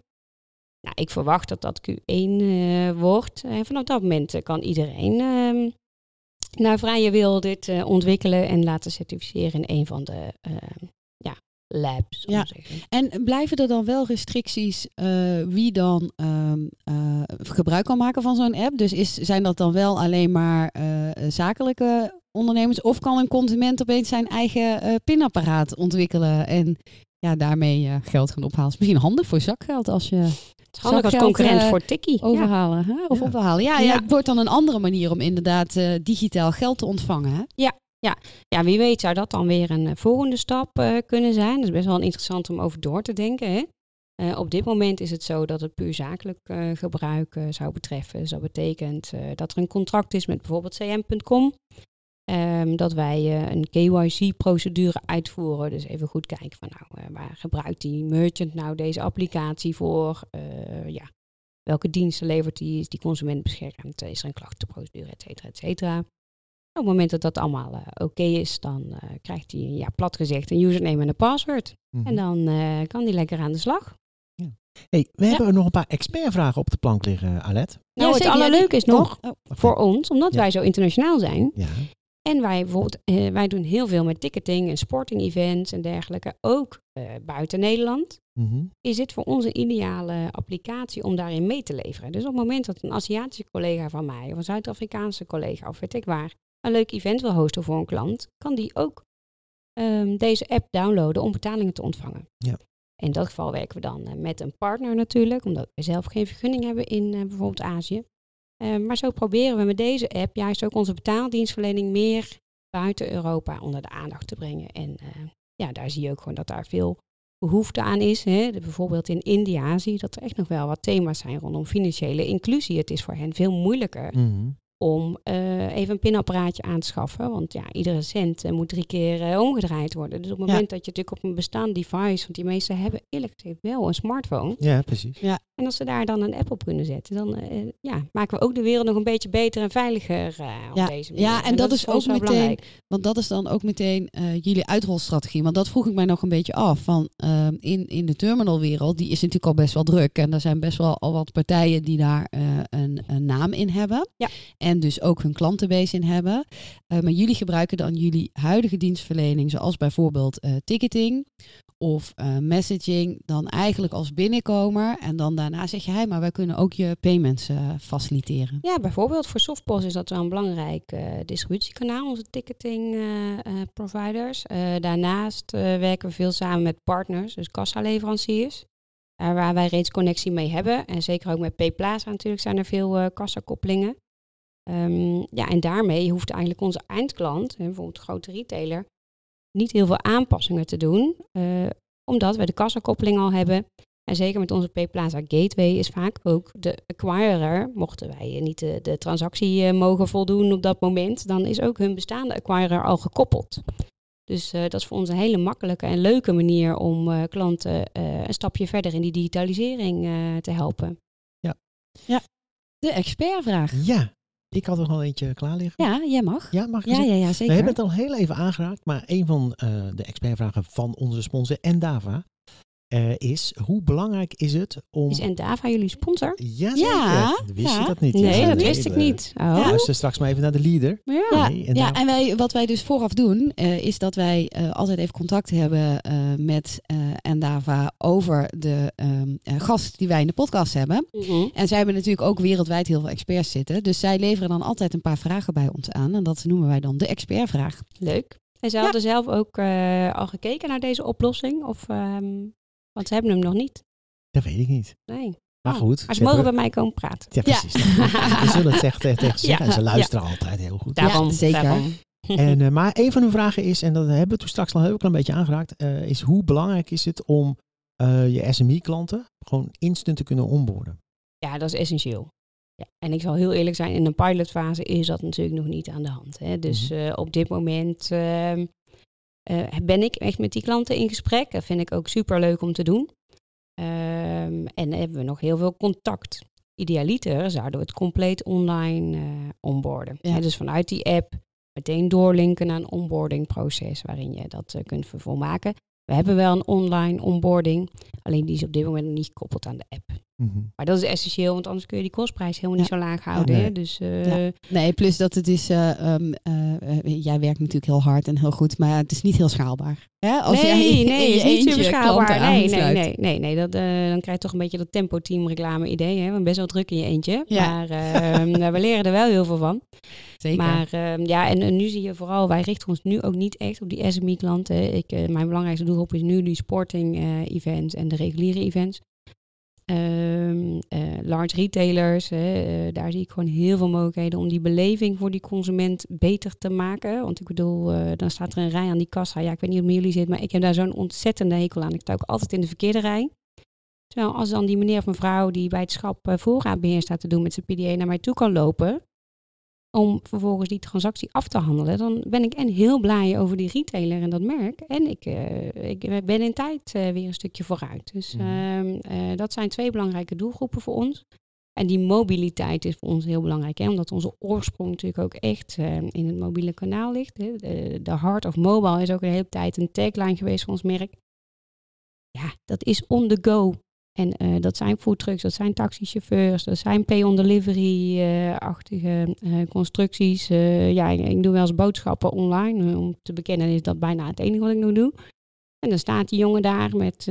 Nou, ik verwacht dat dat Q1 eh, wordt. En vanaf dat moment eh, kan iedereen ehm, naar vrije wil dit eh, ontwikkelen en laten certificeren in een van de ehm, ja, labs. Ja. En blijven er dan wel restricties eh, wie dan ehm, eh, gebruik kan maken van zo'n app? Dus is, zijn dat dan wel alleen maar eh, zakelijke ondernemers? Of kan een consument opeens zijn eigen eh, pinapparaat ontwikkelen en ja, daarmee eh, geld gaan ophalen? Is misschien handig voor zakgeld als je handig als concurrent eh, voor Tikkie. Ja. overhalen hè? of Ja. ophalen. Ja, ja. Ja. het wordt dan een andere manier om inderdaad eh, digitaal geld te ontvangen. Hè? Ja, wie weet zou dat dan weer een eh, volgende stap kunnen zijn. Dat is best wel interessant om over door te denken. Hè? Op dit moment is het zo dat het puur zakelijk gebruik zou betreffen. Dus dat betekent dat er een contract is met bijvoorbeeld cm.com. Ehm, dat wij eh, een KYC-procedure uitvoeren. Dus even goed kijken van nou, eh, waar gebruikt die merchant nou deze applicatie voor? Eh, ja, welke diensten levert die? Is die consument beschermd? Is er een klachtenprocedure, et cetera, et cetera. Op het moment dat dat allemaal eh, oké is, dan eh, krijgt hij, ja, plat gezegd, een username en een password. Mhm. En dan eh, kan hij lekker aan de slag. Ja. Hey, we hebben nog een paar expertvragen op de plank liggen, Alet. Nou, het. Ja, allerleuke is die- nog Oh, voor ons, omdat Ja. wij zo internationaal zijn. En wij bijvoorbeeld, eh, wij doen heel veel met ticketing en sporting events en dergelijke. Ook eh, buiten Nederland. Mhm. Is dit voor ons een ideale applicatie om daarin mee te leveren? Dus op het moment dat een Aziatische collega van mij of een Zuid-Afrikaanse collega of weet ik waar een leuk event wil hosten voor een klant, kan die ook ehm, deze app downloaden om betalingen te ontvangen. Ja. In dat geval werken we dan eh, met een partner natuurlijk, omdat we zelf geen vergunning hebben in bijvoorbeeld Azië. Eh, maar zo proberen we met deze app juist ook onze betaaldienstverlening meer buiten Europa onder de aandacht te brengen. En eh, ja, daar zie je ook gewoon dat daar veel behoefte aan is. Hè. Bijvoorbeeld in India zie je dat er echt nog wel wat thema's zijn rondom financiële inclusie. Het is voor hen veel moeilijker Mhm. om eh, even een pinapparaatje aan te schaffen. Want ja, iedere cent eh, moet drie keer omgedraaid worden. Dus op het Ja. moment dat je natuurlijk op een bestaand device, want die meesten hebben eerlijk gezegd wel een smartphone. Ja, precies. En als ze daar dan een app op kunnen zetten, dan eh, ja, maken we ook de wereld nog een beetje beter en veiliger eh, op Ja, deze manier. ja, en dat is ook meteen- belangrijk. Want dat is dan ook meteen eh, jullie uitrolstrategie. Want dat vroeg ik mij nog een beetje af. Van, in, in de terminalwereld, die is natuurlijk al best wel druk. En er zijn best wel al wat partijen die daar eh, een, een naam in hebben. Ja. En dus ook hun klantenbase in hebben. Eh, maar jullie gebruiken dan jullie huidige dienstverlening, zoals bijvoorbeeld eh, ticketing of eh, messaging, dan eigenlijk als binnenkomer. En dan daarna zeg je, hey, maar wij kunnen ook je payments eh, faciliteren. Ja, bijvoorbeeld voor Softpost is dat wel een belangrijk eh, distributiekanaal, onze ticketing providers. Daarnaast werken we veel samen met partners, dus kassaleveranciers. eh, waar wij reeds connectie mee hebben. En zeker ook met Payplaza natuurlijk zijn er veel kassakoppelingen. Ehm, ja, en daarmee hoeft eigenlijk onze eindklant, bijvoorbeeld grote retailer, niet heel veel aanpassingen te doen. eh, omdat we de kassakoppeling al hebben. En zeker met onze Payplaza Gateway is vaak ook de acquirer, mochten wij niet de, de transactie eh, mogen voldoen op dat moment, dan is ook hun bestaande acquirer al gekoppeld. Dus eh, dat is voor ons een hele makkelijke en leuke manier om eh, klanten eh, een stapje verder in die digitalisering eh, te helpen. De expertvraag. Ja, ik had er nog eentje klaar liggen. Ja, jij mag. Ja, mag ik Ja, ja, ja, We zeker. hebben het al heel even aangeraakt, maar een van eh, de expertvragen van onze sponsor Endava eh, is hoe belangrijk is het om... Is Endava jullie sponsor? ja, Ja. Wist ja. je dat niet? Nee, Ja, dat wist ik niet. Oh. Luister straks maar even naar de leader. Ja. Ja, Nee, en ja, daar- en wij, wat wij dus vooraf doen, eh, is dat wij eh, altijd even contact hebben eh, met eh Endava over de ehm, eh, gast die wij in de podcast hebben. Mhm. En zij hebben natuurlijk ook wereldwijd heel veel experts zitten. Dus zij leveren dan altijd een paar vragen bij ons aan. En dat noemen wij dan de expertvraag. Leuk. En ze Ja. hadden zelf ook eh, al gekeken naar deze oplossing? Of, ehm, want ze hebben hem nog niet. Dat weet ik niet. Nee. Maar Oh, goed. Maar ze ze mogen hebben- bij mij komen praten. Ja, precies. We zullen het zeggen tegen, tegen ze zeggen. Ja, en ze ja. luisteren altijd heel goed. Daarom, zeker. daarom. En, eh, maar een van hun vragen is, en dat hebben we toen straks al heel klein beetje aangeraakt, eh, is hoe belangrijk is het om eh, je SME-klanten gewoon instant te kunnen onboarden? Ja, dat is essentieel. Ja. En ik zal heel eerlijk zijn, in een pilotfase is dat natuurlijk nog niet aan de hand. Hè. Dus Mhm. eh, op dit moment eh, ben ik echt met die klanten in gesprek. Dat vind ik ook super leuk om te doen. Ehm, en hebben we nog heel veel contact. Idealiter zouden we het compleet online eh onboarden. Ja. Dus vanuit die app meteen doorlinken naar een onboardingproces waarin je dat eh, kunt vervolmaken. We hebben wel een online onboarding, alleen die is op dit moment nog niet gekoppeld aan de app. Mhm. Maar dat is essentieel, want anders kun je die kostprijs helemaal niet zo laag houden. nee. hè. Dus eh, Ja. Nee, plus dat het is, eh, ehm, eh, jij werkt natuurlijk heel hard en heel goed, maar het is niet heel schaalbaar. Hè? Als nee, jij in nee, je is niet eentje super schaalbaar. klanten Nee, nee, aansluit. nee, nee, nee. Dat, eh, dan krijg je toch een beetje dat tempo-team reclame idee. Hè? Want best wel druk in je eentje. Ja. Maar eh, nou, we leren er wel heel veel van. Zeker. Maar eh, ja, en, en nu zie je vooral, wij richten ons nu ook niet echt op die SME-klanten. Ik, mijn belangrijkste doelgroep is nu die sporting-events en de reguliere events. Ehm, eh, large retailers, eh, daar zie ik gewoon heel veel mogelijkheden om die beleving voor die consument beter te maken. Want ik bedoel, eh, dan staat er een rij aan die kassa. Ja, ik weet niet hoe met jullie zit, maar ik heb daar zo'n ontzettende hekel aan. Ik sta ook altijd in de verkeerde rij. Terwijl als dan die meneer of mevrouw die bij het schap eh, voorraadbeheer staat te doen met zijn PDA naar mij toe kan lopen, om vervolgens die transactie af te handelen, dan ben ik en heel blij over die retailer en dat merk. En ik, eh, ik ben in tijd eh, weer een stukje vooruit. Dus Mhm. ehm, eh, dat zijn twee belangrijke doelgroepen voor ons. En die mobiliteit is voor ons heel belangrijk, hè, omdat onze oorsprong natuurlijk ook echt in het mobiele kanaal ligt. Hè. De, de Heart of Mobile is ook een hele tijd een tagline geweest van ons merk. Ja, dat is on the go. En eh, dat zijn foodtrucks, dat zijn taxichauffeurs, dat zijn pay-on-delivery-achtige eh, constructies. Eh, ja, ik, ik doe wel eens boodschappen online. Om te bekennen is dat bijna het enige wat ik nog doe. En dan staat die jongen daar met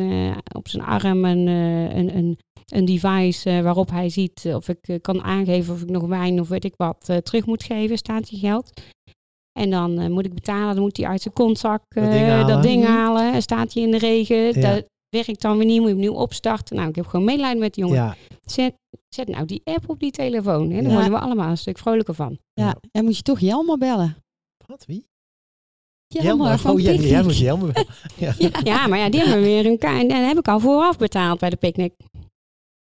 op zijn arm een, een, een, een device waarop hij ziet of ik kan aangeven of ik nog wijn of weet ik wat terug moet geven. Staat die geld. En dan moet ik betalen, dan moet hij uit zijn kontzak Dat ding halen. dat ding Mhm. halen. Staat hij in de regen. Ja. Dat werkt dan weer niet, moet je opnieuw opstarten. Nou, ik heb gewoon medelijden met die jongen. Ja, Zet, zet nou die app op die telefoon. Hè? Dan Ja. worden we allemaal een stuk vrolijker van. Ja, en moet je toch Jelmer bellen. wat? Wie? Jelmer van Oh, ja, jij moet Jelmer wel. Ja. Ja. Maar ja, die hebben we weer een kaart. En dat heb ik al vooraf betaald bij de picknick.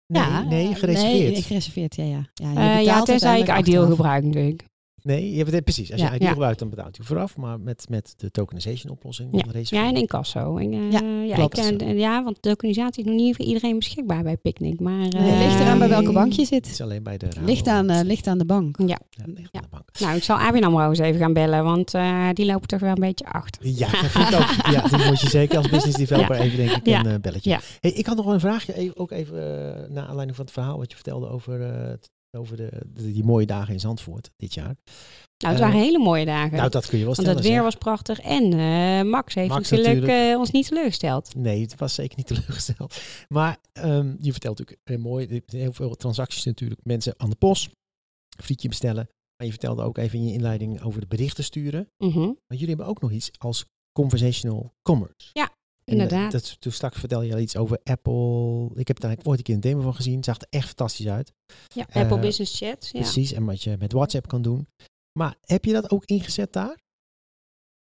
Nee, Ja, nee, gereserveerd. Nee, gereserveerd, ja. Ja, ja, je Eh, ja tenzij ik ideal gebruik natuurlijk. Nee, je hebt het, precies. Als Ja. je ID Ja. gebruikt, dan betaalt u vooraf. Maar met, met de tokenization oplossing. Ja. Ja, je. en incasso. En, eh, Ja, ja, ik, eh, ja, want de organisatie is nog niet voor iedereen beschikbaar bij Picnic. Maar, Nee, eh, ligt eraan bij welke bank je Het zit. is alleen bij de raad. Ligt aan, eh, ligt aan de bank. Ja. Ja, ligt Ja. aan de bank. Nou, ik zal ABN AMRO eens even gaan bellen, want eh, die lopen toch wel een beetje achter. Ja, dat vind ik ook. Ja, die moet je zeker als business developer even denk ik Ja. een eh, belletje. Ja. Hey, ik had nog wel een vraagje, even, ook even uh, naar aanleiding van het verhaal wat je vertelde over, uh, over de, de, die mooie dagen in Zandvoort dit jaar. Nou, het waren Uh, hele mooie dagen. Nou, dat kun je wel want het weer zeg. was prachtig en uh, Max heeft Max natuurlijk, natuurlijk. uh, ons niet teleurgesteld. Nee, het was zeker niet teleurgesteld. Maar um, je vertelt natuurlijk heel mooi, heel veel transacties natuurlijk, mensen aan de post, frietje bestellen. Maar je vertelde ook even in je inleiding over de berichten sturen. Mm -hmm. Maar jullie hebben ook nog iets als conversational commerce. Ja, inderdaad. Dat, toen straks vertel je al iets over Apple. Ik heb daar ooit een keer een demo van gezien. Het zag er echt fantastisch uit. Ja, Apple uh, Business Chat. Ja. Precies, en wat je met WhatsApp kan doen. Maar heb je dat ook ingezet daar?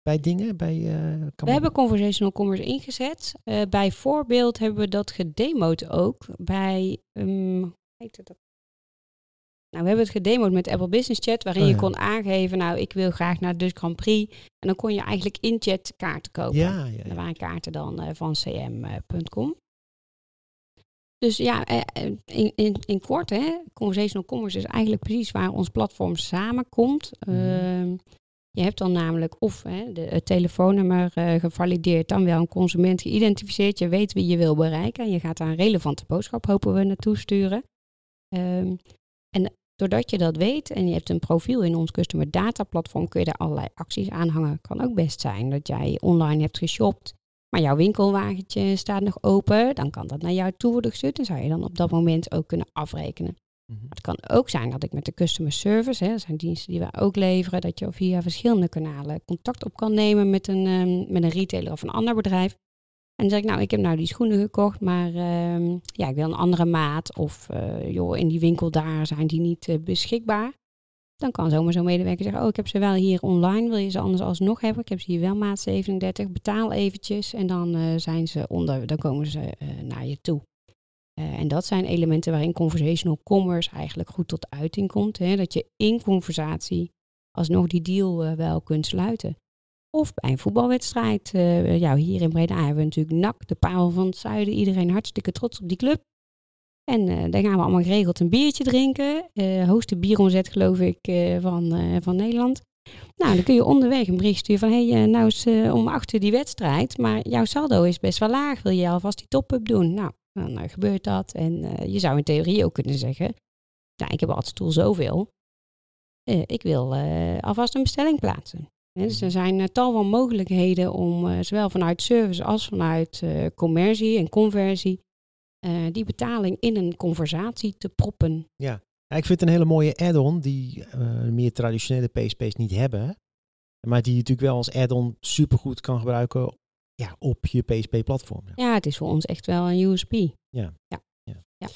Bij dingen? Bij, uh, we hebben conversational commerce ingezet. Uh, bijvoorbeeld hebben we dat gedemoed ook bij. Um, heet dat? Nou, we hebben het gedemoed met Apple Business Chat, waarin oh, ja. je kon aangeven, nou, ik wil graag naar de Grand Prix. En dan kon je eigenlijk in chat kaarten kopen. Ja, ja. Dat waren kaarten dan uh, van cm.com. Dus ja, uh, in, in, in kort, hè, conversational commerce is eigenlijk precies waar ons platform samenkomt. Mm. Uh, je hebt dan namelijk of hè, de, het telefoonnummer uh, gevalideerd, dan wel een consument geïdentificeerd. Je weet wie je wil bereiken en je gaat daar een relevante boodschap, hopen we, naartoe sturen. Um, en doordat je dat weet en je hebt een profiel in ons customer data platform, kun je daar allerlei acties aan hangen. Kan ook best zijn dat jij online hebt geshopt, maar jouw winkelwagentje staat nog open. Dan kan dat naar jou toe worden gestuurd en zou je dan op dat moment ook kunnen afrekenen. Mhm. Het kan ook zijn dat ik met de customer service, hè, dat zijn diensten die wij ook leveren, dat je via verschillende kanalen contact op kan nemen met een, um, met een retailer of een ander bedrijf. En dan zeg ik, nou, ik heb nou die schoenen gekocht, maar um, ja, ik wil een andere maat. Of uh, joh, in die winkel daar zijn die niet uh, beschikbaar. Dan kan zomaar zo'n medewerker zeggen, oh, ik heb ze wel hier online. Wil je ze anders alsnog hebben? Ik heb ze hier wel maat 37. Betaal eventjes en dan uh, zijn ze onder, dan komen ze naar je toe. En dat zijn elementen waarin conversational commerce eigenlijk goed tot uiting komt. Hè? Dat je in conversatie alsnog die deal wel kunt sluiten. Of bij een voetbalwedstrijd. Uh, hier in Breda hebben we natuurlijk NAC, de paal van het zuiden. Iedereen hartstikke trots op die club. En uh, dan gaan we allemaal geregeld een biertje drinken. Uh, hoogste bieromzet geloof ik van, van Nederland. Nou, dan kun je onderweg een bericht sturen van... hé, hey, nou is om acht uur die wedstrijd, maar jouw saldo is best wel laag. Wil je alvast die top-up doen? Nou, dan gebeurt dat. En je zou in theorie ook kunnen zeggen... Nou, ik heb al stoel zoveel. Ik wil alvast een bestelling plaatsen. Dus er zijn tal van mogelijkheden om zowel vanuit service als vanuit commercie en conversie... die betaling in een conversatie te proppen. Ja, ik vind het een hele mooie add-on die meer traditionele PSP's niet hebben. Maar die je natuurlijk wel als add-on supergoed kan gebruiken ja, op je PSP-platform. Ja, het is voor ons echt wel een USP. Ja. ja. ja. ja.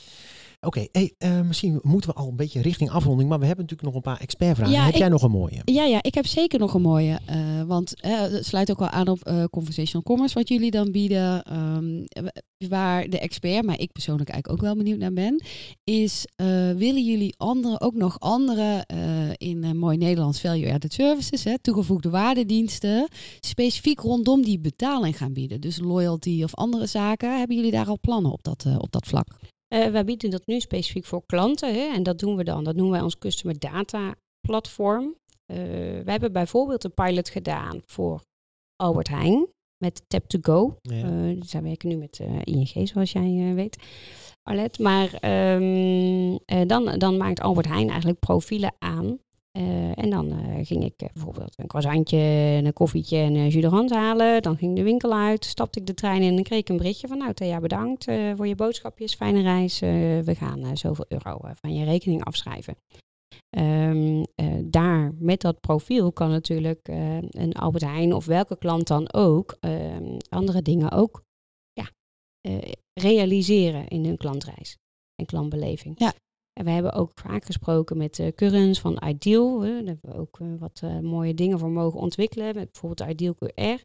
Oké, okay, hey, uh, misschien moeten we al een beetje richting afronding, maar we hebben natuurlijk nog een paar expertvragen. Ja, heb ik, jij nog een mooie? Ja, ja, ik heb zeker nog een mooie. Uh, want uh, het sluit ook wel aan op conversational commerce wat jullie dan bieden. Um, waar de expert, maar ik persoonlijk eigenlijk ook wel benieuwd naar ben, is willen jullie andere, ook nog andere in mooi Nederlands value-added services, hè, toegevoegde waardediensten, specifiek rondom die betaling gaan bieden? Dus loyalty of andere zaken. Hebben jullie daar al plannen op dat, op dat vlak? Uh, wij bieden dat nu specifiek voor klanten. Hè, en dat doen we dan. Dat noemen wij ons Customer Data Platform. Uh, wij hebben bijvoorbeeld een pilot gedaan voor Albert Heijn met Tap to Go. Ja. Uh, zij werken nu met ING, zoals jij weet. Arlet. Maar ehm, eh, dan, dan maakt Albert Heijn eigenlijk profielen aan. Eh, en dan eh, ging ik eh, bijvoorbeeld een croissantje, en een koffietje en een jus d'orange halen. Dan ging de winkel uit, stapte ik de trein in en kreeg ik een berichtje van... Nou, Thea, bedankt voor je boodschapjes, fijne reis. We gaan zoveel euro van je rekening afschrijven. Ehm, eh, daar, met dat profiel, kan natuurlijk een Albert Heijn of welke klant dan ook... ehm, andere dingen ook ja, realiseren in hun klantreis en klantbeleving. Ja. En we hebben ook vaak gesproken met uh, Currens van Ideal. hè. Daar hebben we ook eh, wat eh, mooie dingen voor mogen ontwikkelen. Met bijvoorbeeld Ideal QR.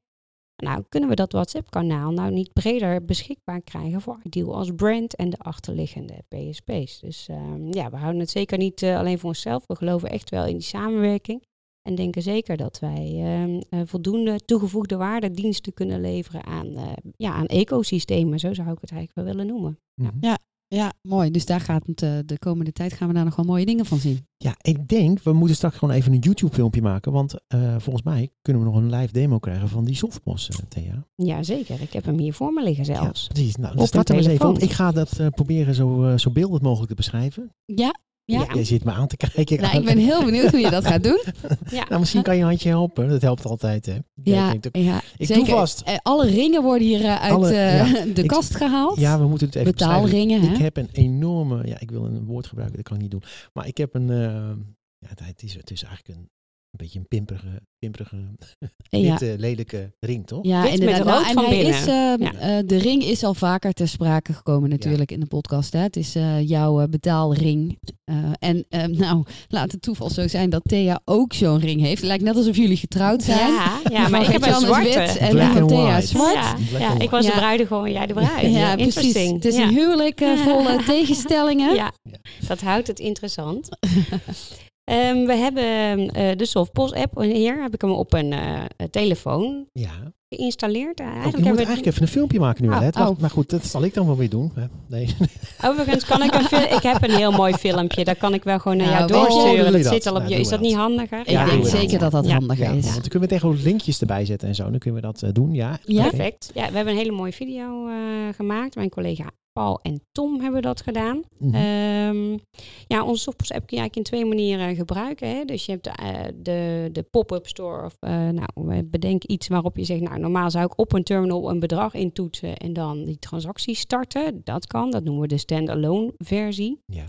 Nou, kunnen we dat WhatsApp-kanaal nou niet breder beschikbaar krijgen voor Ideal als brand en de achterliggende PSP's? Dus ehm, ja, we houden het zeker niet eh, alleen voor onszelf. We geloven echt wel in die samenwerking. En denken zeker dat wij ehm, eh, voldoende toegevoegde waarde diensten kunnen leveren aan, eh, ja, aan ecosystemen. Zo zou ik het eigenlijk wel willen noemen. Mhm. Ja, mooi. Dus daar gaat het eh, de komende tijd gaan we daar nog wel mooie dingen van zien. Ja, ik denk, we moeten straks gewoon even een YouTube filmpje maken. Want eh, volgens mij kunnen we nog een live demo krijgen van die softboss, eh, Thea. Ja, zeker. Ik heb hem hier voor me liggen zelfs. Ja, precies. Nou, Op dan start er een eens even op. telefoon. Ik ga dat eh, proberen zo, zo beeldend mogelijk te beschrijven. Ja, ja. Jij zit me aan te kijken. Nou, ik ben heel benieuwd hoe je dat gaat doen. Ja. Nou, misschien kan je een handje helpen. Dat helpt altijd, hè? Ja, ik denk dat- ja Ik zeker. doe vast. Eh, alle ringen worden hier eh, uit Alle- eh, ja. de kast gehaald. Ja, we moeten het even. Betaalringen, Ik heb een enorme, ja, ik wil een woord gebruiken, dat kan ik niet doen. Maar ik heb een, ja, het is, het is eigenlijk een, een beetje een pimperige, pimperige, Ja. witte, lelijke ring, toch? Ja, Wit met inderdaad. Nou, rood en van hij binnen. is, eh, Ja. eh, de ring is al vaker ter sprake gekomen natuurlijk in de podcast. Hè. Het is eh, jouw eh, betaalring. Eh, en eh, nou, laat het toeval zo zijn dat Thea ook zo'n ring heeft. Het lijkt net alsof jullie getrouwd zijn. Ja, ja maar ik heb een zwarte. wit en Black Thea zwart. Ja, ik was de bruidegom en jij de bruid. Ja, precies. Het is ja. een huwelijk vol tegenstellingen. Ja, dat houdt het interessant. Ehm, we hebben eh, de Softpost app. Hier heb ik hem op een eh, telefoon Ja. geïnstalleerd. Eh, Oh, je Eigenlijk moet hebben we eigenlijk even een filmpje maken nu, Oh, Alet. Oh. Maar goed, dat zal ik dan wel weer doen. Nee. Overigens kan ik een fil- Ik heb een heel mooi filmpje. Dat kan ik wel gewoon naar jou Nou, Oh, doorsturen. dat zit al op Nou, je. Is dat niet handiger? Ik Ja, denk zeker dat dat Ja. handiger Ja, is. want dan kunnen we tegen ook linkjes erbij zetten en zo. Dan kunnen we dat eh, doen, ja. Perfect. Ja, we hebben een hele mooie video eh, gemaakt. Mijn collega Paul en Tom hebben dat gedaan. Mhm. Ehm, ja, onze Softpost app kun je eigenlijk in twee manieren gebruiken. Hè. Dus je hebt de, eh, de, de pop-up store. Of, eh, nou, eh, bedenk iets waarop je zegt, nou, normaal zou ik op een terminal een bedrag intoetsen en dan die transactie starten. Dat kan, dat noemen we de standalone versie. ja.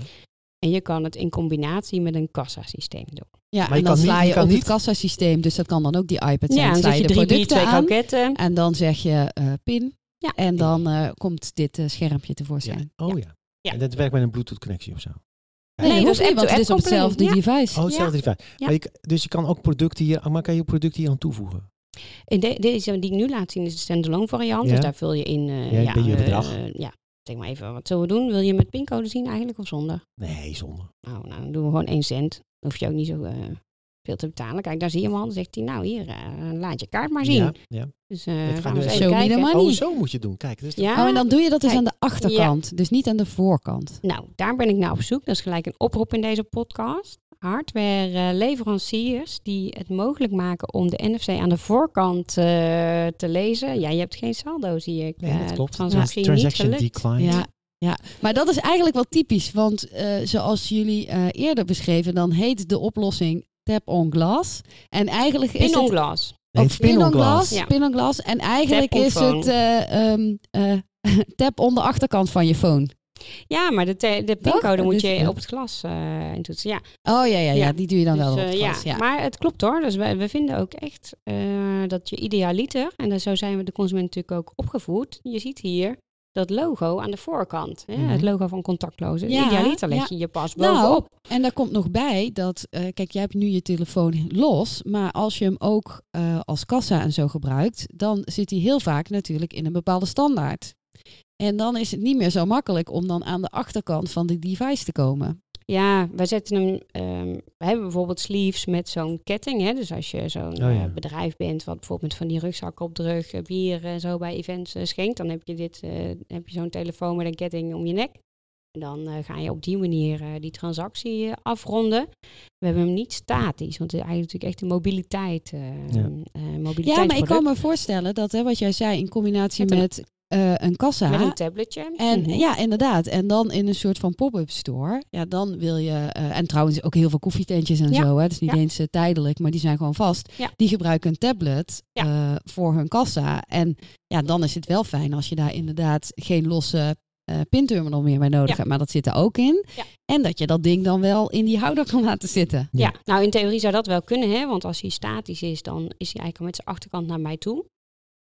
En je kan het in combinatie met een kassasysteem doen. Ja, je en dan sla je je kan op niet- het kassasysteem. Dus dat kan dan ook die iPad zijn. ja, dan sla zet je de drie, twee aan. kroketten. En dan zeg je eh, pin. Ja. En dan eh, komt dit eh, schermpje tevoorschijn. Ja. Oh ja. Ja. En dat werkt met een Bluetooth connectie of zo. Nee, Nee, dat dus hoeft niet, want het is op hetzelfde device. Oh, hetzelfde device. Ja. Maar je, dus je kan ook producten hier, maar kan je producten hier aan toevoegen? In de, deze die ik nu laat zien is de standalone variant. Ja. Dus daar vul je in. eh, Ja, je eh, bedrag. ja, zeg maar even. Wat zullen we doen? Wil je met pincode zien eigenlijk of zonder? Nee, zonder. Nou, nou dan doen we gewoon 1 cent. Dan hoef je ook niet zo eh, veel te betalen. Kijk, daar zie je hem al. Dan zegt hij, nou hier, eh, laat je kaart maar zien. Ja, ja. Dus eh Het gaat gaan we eens even- kijken. Oh, zo moet je het doen. Kijk, dus Ja, Oh, en dan doe je dat dus Kijk, aan de achterkant. Dus niet aan de voorkant. nou, daar ben ik naar op zoek. Dat is gelijk een oproep in deze podcast. Hardware eh, leveranciers die het mogelijk maken om de NFC aan de voorkant eh, te lezen. Ja, je hebt geen saldo, zie ik. Nee, dat klopt. Transactie Transaction niet gelukt. declined. Ja, ja, maar dat is eigenlijk wel typisch. Want eh, zoals jullie eh, eerder beschreven, dan heet de oplossing tap on glass. En eigenlijk is Pin on het... glass. Nee, of pin on glass. Ja. Pin on glass. En eigenlijk is phone. het eh, ehm, eh, tap on de achterkant van je phone. Ja, maar de, de pincode moet Dus- je ja. op het glas eh intoetsen. Ja, Oh ja, ja, ja, Ja. die doe je dan dus, wel op het ja. glas. Ja. maar het klopt hoor. Dus we, we vinden ook echt eh, dat je idealiter, en dan zo zijn we de consument natuurlijk ook opgevoed. Je ziet hier dat logo aan de voorkant. Hè? Mhm. Het logo van contactloze. Ja, idealiter leg ja. je je pas Nou, bovenop. En daar komt nog bij dat, eh, kijk, jij hebt nu je telefoon los, maar als je hem ook eh, als kassa en zo gebruikt, dan zit hij heel vaak natuurlijk in een bepaalde standaard. En dan is het niet meer zo makkelijk om dan aan de achterkant van de device te komen. Ja, wij zetten hem. ehm, we hebben bijvoorbeeld sleeves met zo'n ketting. Hè? Dus als je zo'n Oh, ja. eh, bedrijf bent, wat bijvoorbeeld met van die rugzakken op de rug, eh, bier en zo bij events eh, schenkt, dan heb je dit, eh, heb je zo'n telefoon met een ketting om je nek. En dan eh, ga je op die manier eh, die transactie eh, afronden. We hebben hem niet statisch, want het is eigenlijk natuurlijk echt een mobiliteit. eh Ja. eh, Ja, maar ik kan me voorstellen dat, hè, wat jij zei, in combinatie met eh, een kassa. Met een tabletje. En Mhm. ja, inderdaad. En dan in een soort van pop-up store. Ja, dan wil je. eh, en trouwens ook heel veel koffietentjes en Ja. zo. Hè. Het is niet Ja. eens eh, tijdelijk, maar die zijn gewoon vast. Ja. Die gebruiken een tablet voor hun kassa. En ja, dan is het wel fijn als je daar inderdaad geen losse eh pinterminal meer bij nodig Ja. hebt. Maar dat zit er ook in. Ja. En dat je dat ding dan wel in die houder kan laten zitten. Ja, nou in theorie zou dat wel kunnen, hè? want als hij statisch is, dan is hij eigenlijk al met zijn achterkant naar mij toe.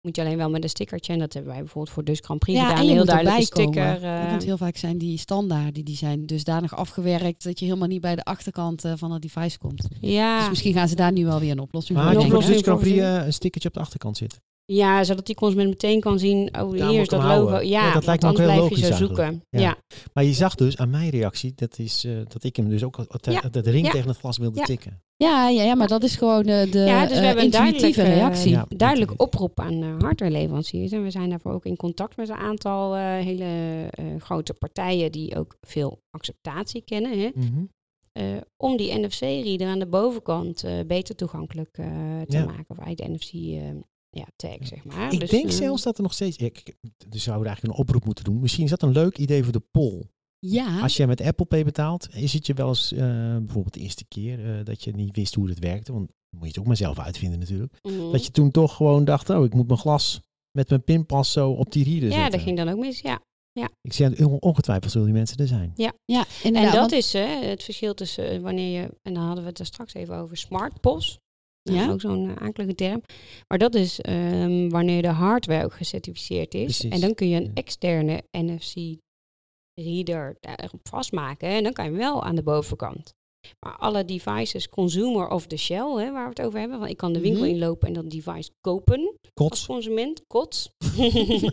Moet je alleen wel met een stickertje, en dat hebben wij bijvoorbeeld voor Dus Grand Prix Ja, gedaan, en je heel komen. sticker. eh, Want heel vaak zijn die standaarden, die zijn dusdanig afgewerkt dat je helemaal niet bij de achterkant eh, van het device komt. ja, Dus misschien gaan ze daar nu wel weer een oplossing Maar voor had je op Dutch Grand Prix eh, een stickertje op de achterkant zitten? Ja, zodat die consument meteen kan zien, oh Daar hier is dat logo. Ja, Ja, dat lijkt me want ook heel blijf je logisch zo zoeken. Ja. Ja. Maar je zag dus aan mijn reactie, dat is eh, dat ik hem dus ook Ja. dat de ring Ja. tegen het glas wilde Ja. tikken. Ja, ja, ja, maar dat is gewoon de, de Ja, dus we eh, hebben een intuïtieve duidelijke, reactie. Ja. oproep aan uh, hardwareleveranciers. En we zijn daarvoor ook in contact met een aantal eh, hele eh, grote partijen die ook veel acceptatie kennen. Hè? Mhm. eh, om die NFC-reader aan de bovenkant eh, beter toegankelijk eh, te Ja. maken. Of eigenlijk de NFC eh, ja, tag, zeg maar. Ik Dus, denk eh, zelfs dat er nog steeds... Ik, dus zouden eigenlijk een oproep moeten doen. Misschien is dat een leuk idee voor de poll. Ja, Als jij met Apple Pay betaalt, is het je wel eens eh, bijvoorbeeld de eerste keer eh, dat je niet wist hoe het werkte. Want dan moet je het ook maar zelf uitvinden natuurlijk. mhm. Dat je toen toch gewoon dacht, oh, ik moet mijn glas met mijn pinpas zo op die reader Ja, zetten. dat ging dan ook mis, ja. Ik zeg, ongetwijfeld zullen die mensen er zijn. ja En inderdaad. dat want- is het verschil tussen eh, wanneer je, en dan hadden we het er straks even over, smart POS. Nou, Ja. Ook zo'n uh, akelige term. Maar dat is ehm, wanneer de hardware ook gecertificeerd is. Precies, En dan kun je een ja. externe NFC-reader daarop vastmaken. En dan kan je hem wel aan de bovenkant. Maar alle devices, consumer of the shell, hè, waar we het over hebben. Want ik kan de winkel Mhm. inlopen en dat device kopen als consument. Kots.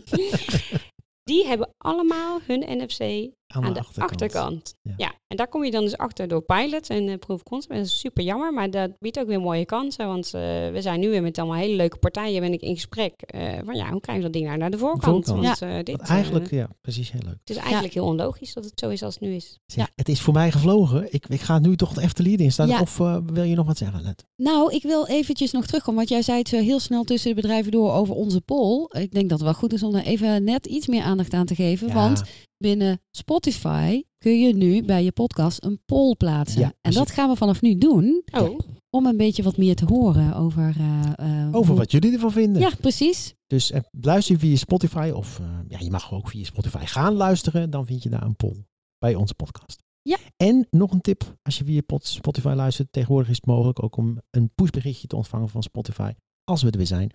Die hebben allemaal hun NFC Aan, aan de, de achterkant. achterkant. Ja. Ja. en daar kom je dan dus achter door pilots en uh, proof of concept. En dat is super jammer, maar dat biedt ook weer mooie kansen. Want uh, we zijn nu weer met allemaal hele leuke partijen. Ben ik in gesprek uh, van ja, hoe krijg je dat ding nou naar de voorkant? voorkant. Want, uh, dit, eigenlijk, ja, precies, heel leuk. het is eigenlijk heel onlogisch dat het zo is als het nu is. Zeg, Het is voor mij gevlogen. Ik, ik ga nu toch de Efteling in staan. Ja. Of uh, wil je nog wat zeggen, Let? Nou, ik wil eventjes nog terugkomen, want jij zei het zo heel snel tussen de bedrijven door over onze poll. Ik denk dat het wel goed is om er even net iets meer aandacht aan te geven, Ja. want binnen Spotify kun je nu bij je podcast een poll plaatsen. Ja, en je- dat gaan we vanaf nu doen, Oh, om een beetje wat meer te horen over... eh, eh, Over hoe- wat jullie ervan vinden. Ja, precies. Dus uh, luister je via Spotify. Of uh, ja, je mag ook via Spotify gaan luisteren. Dan vind je daar een poll bij onze podcast. Ja. En nog een tip. Als je via Spotify luistert. Tegenwoordig is het mogelijk ook om een pushberichtje te ontvangen van Spotify. Als we er weer zijn.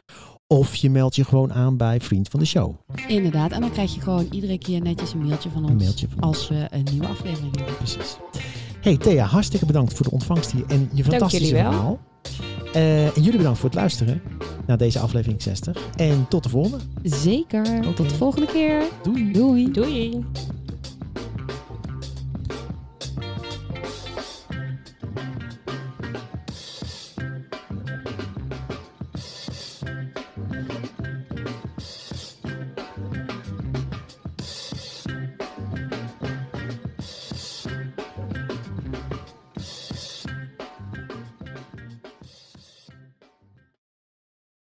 Of je meldt je gewoon aan bij Vriend van de Show. Inderdaad. En dan krijg je gewoon iedere keer netjes een mailtje van ons. Een mailtje van ons. Als we een nieuwe aflevering hebben. Precies. Hey Thea, hartstikke bedankt voor de ontvangst hier en je fantastische verhaal. Uh, en jullie bedankt voor het luisteren naar deze aflevering 60. En tot de volgende. Zeker. Tot de volgende keer. Doei. Doei. doei.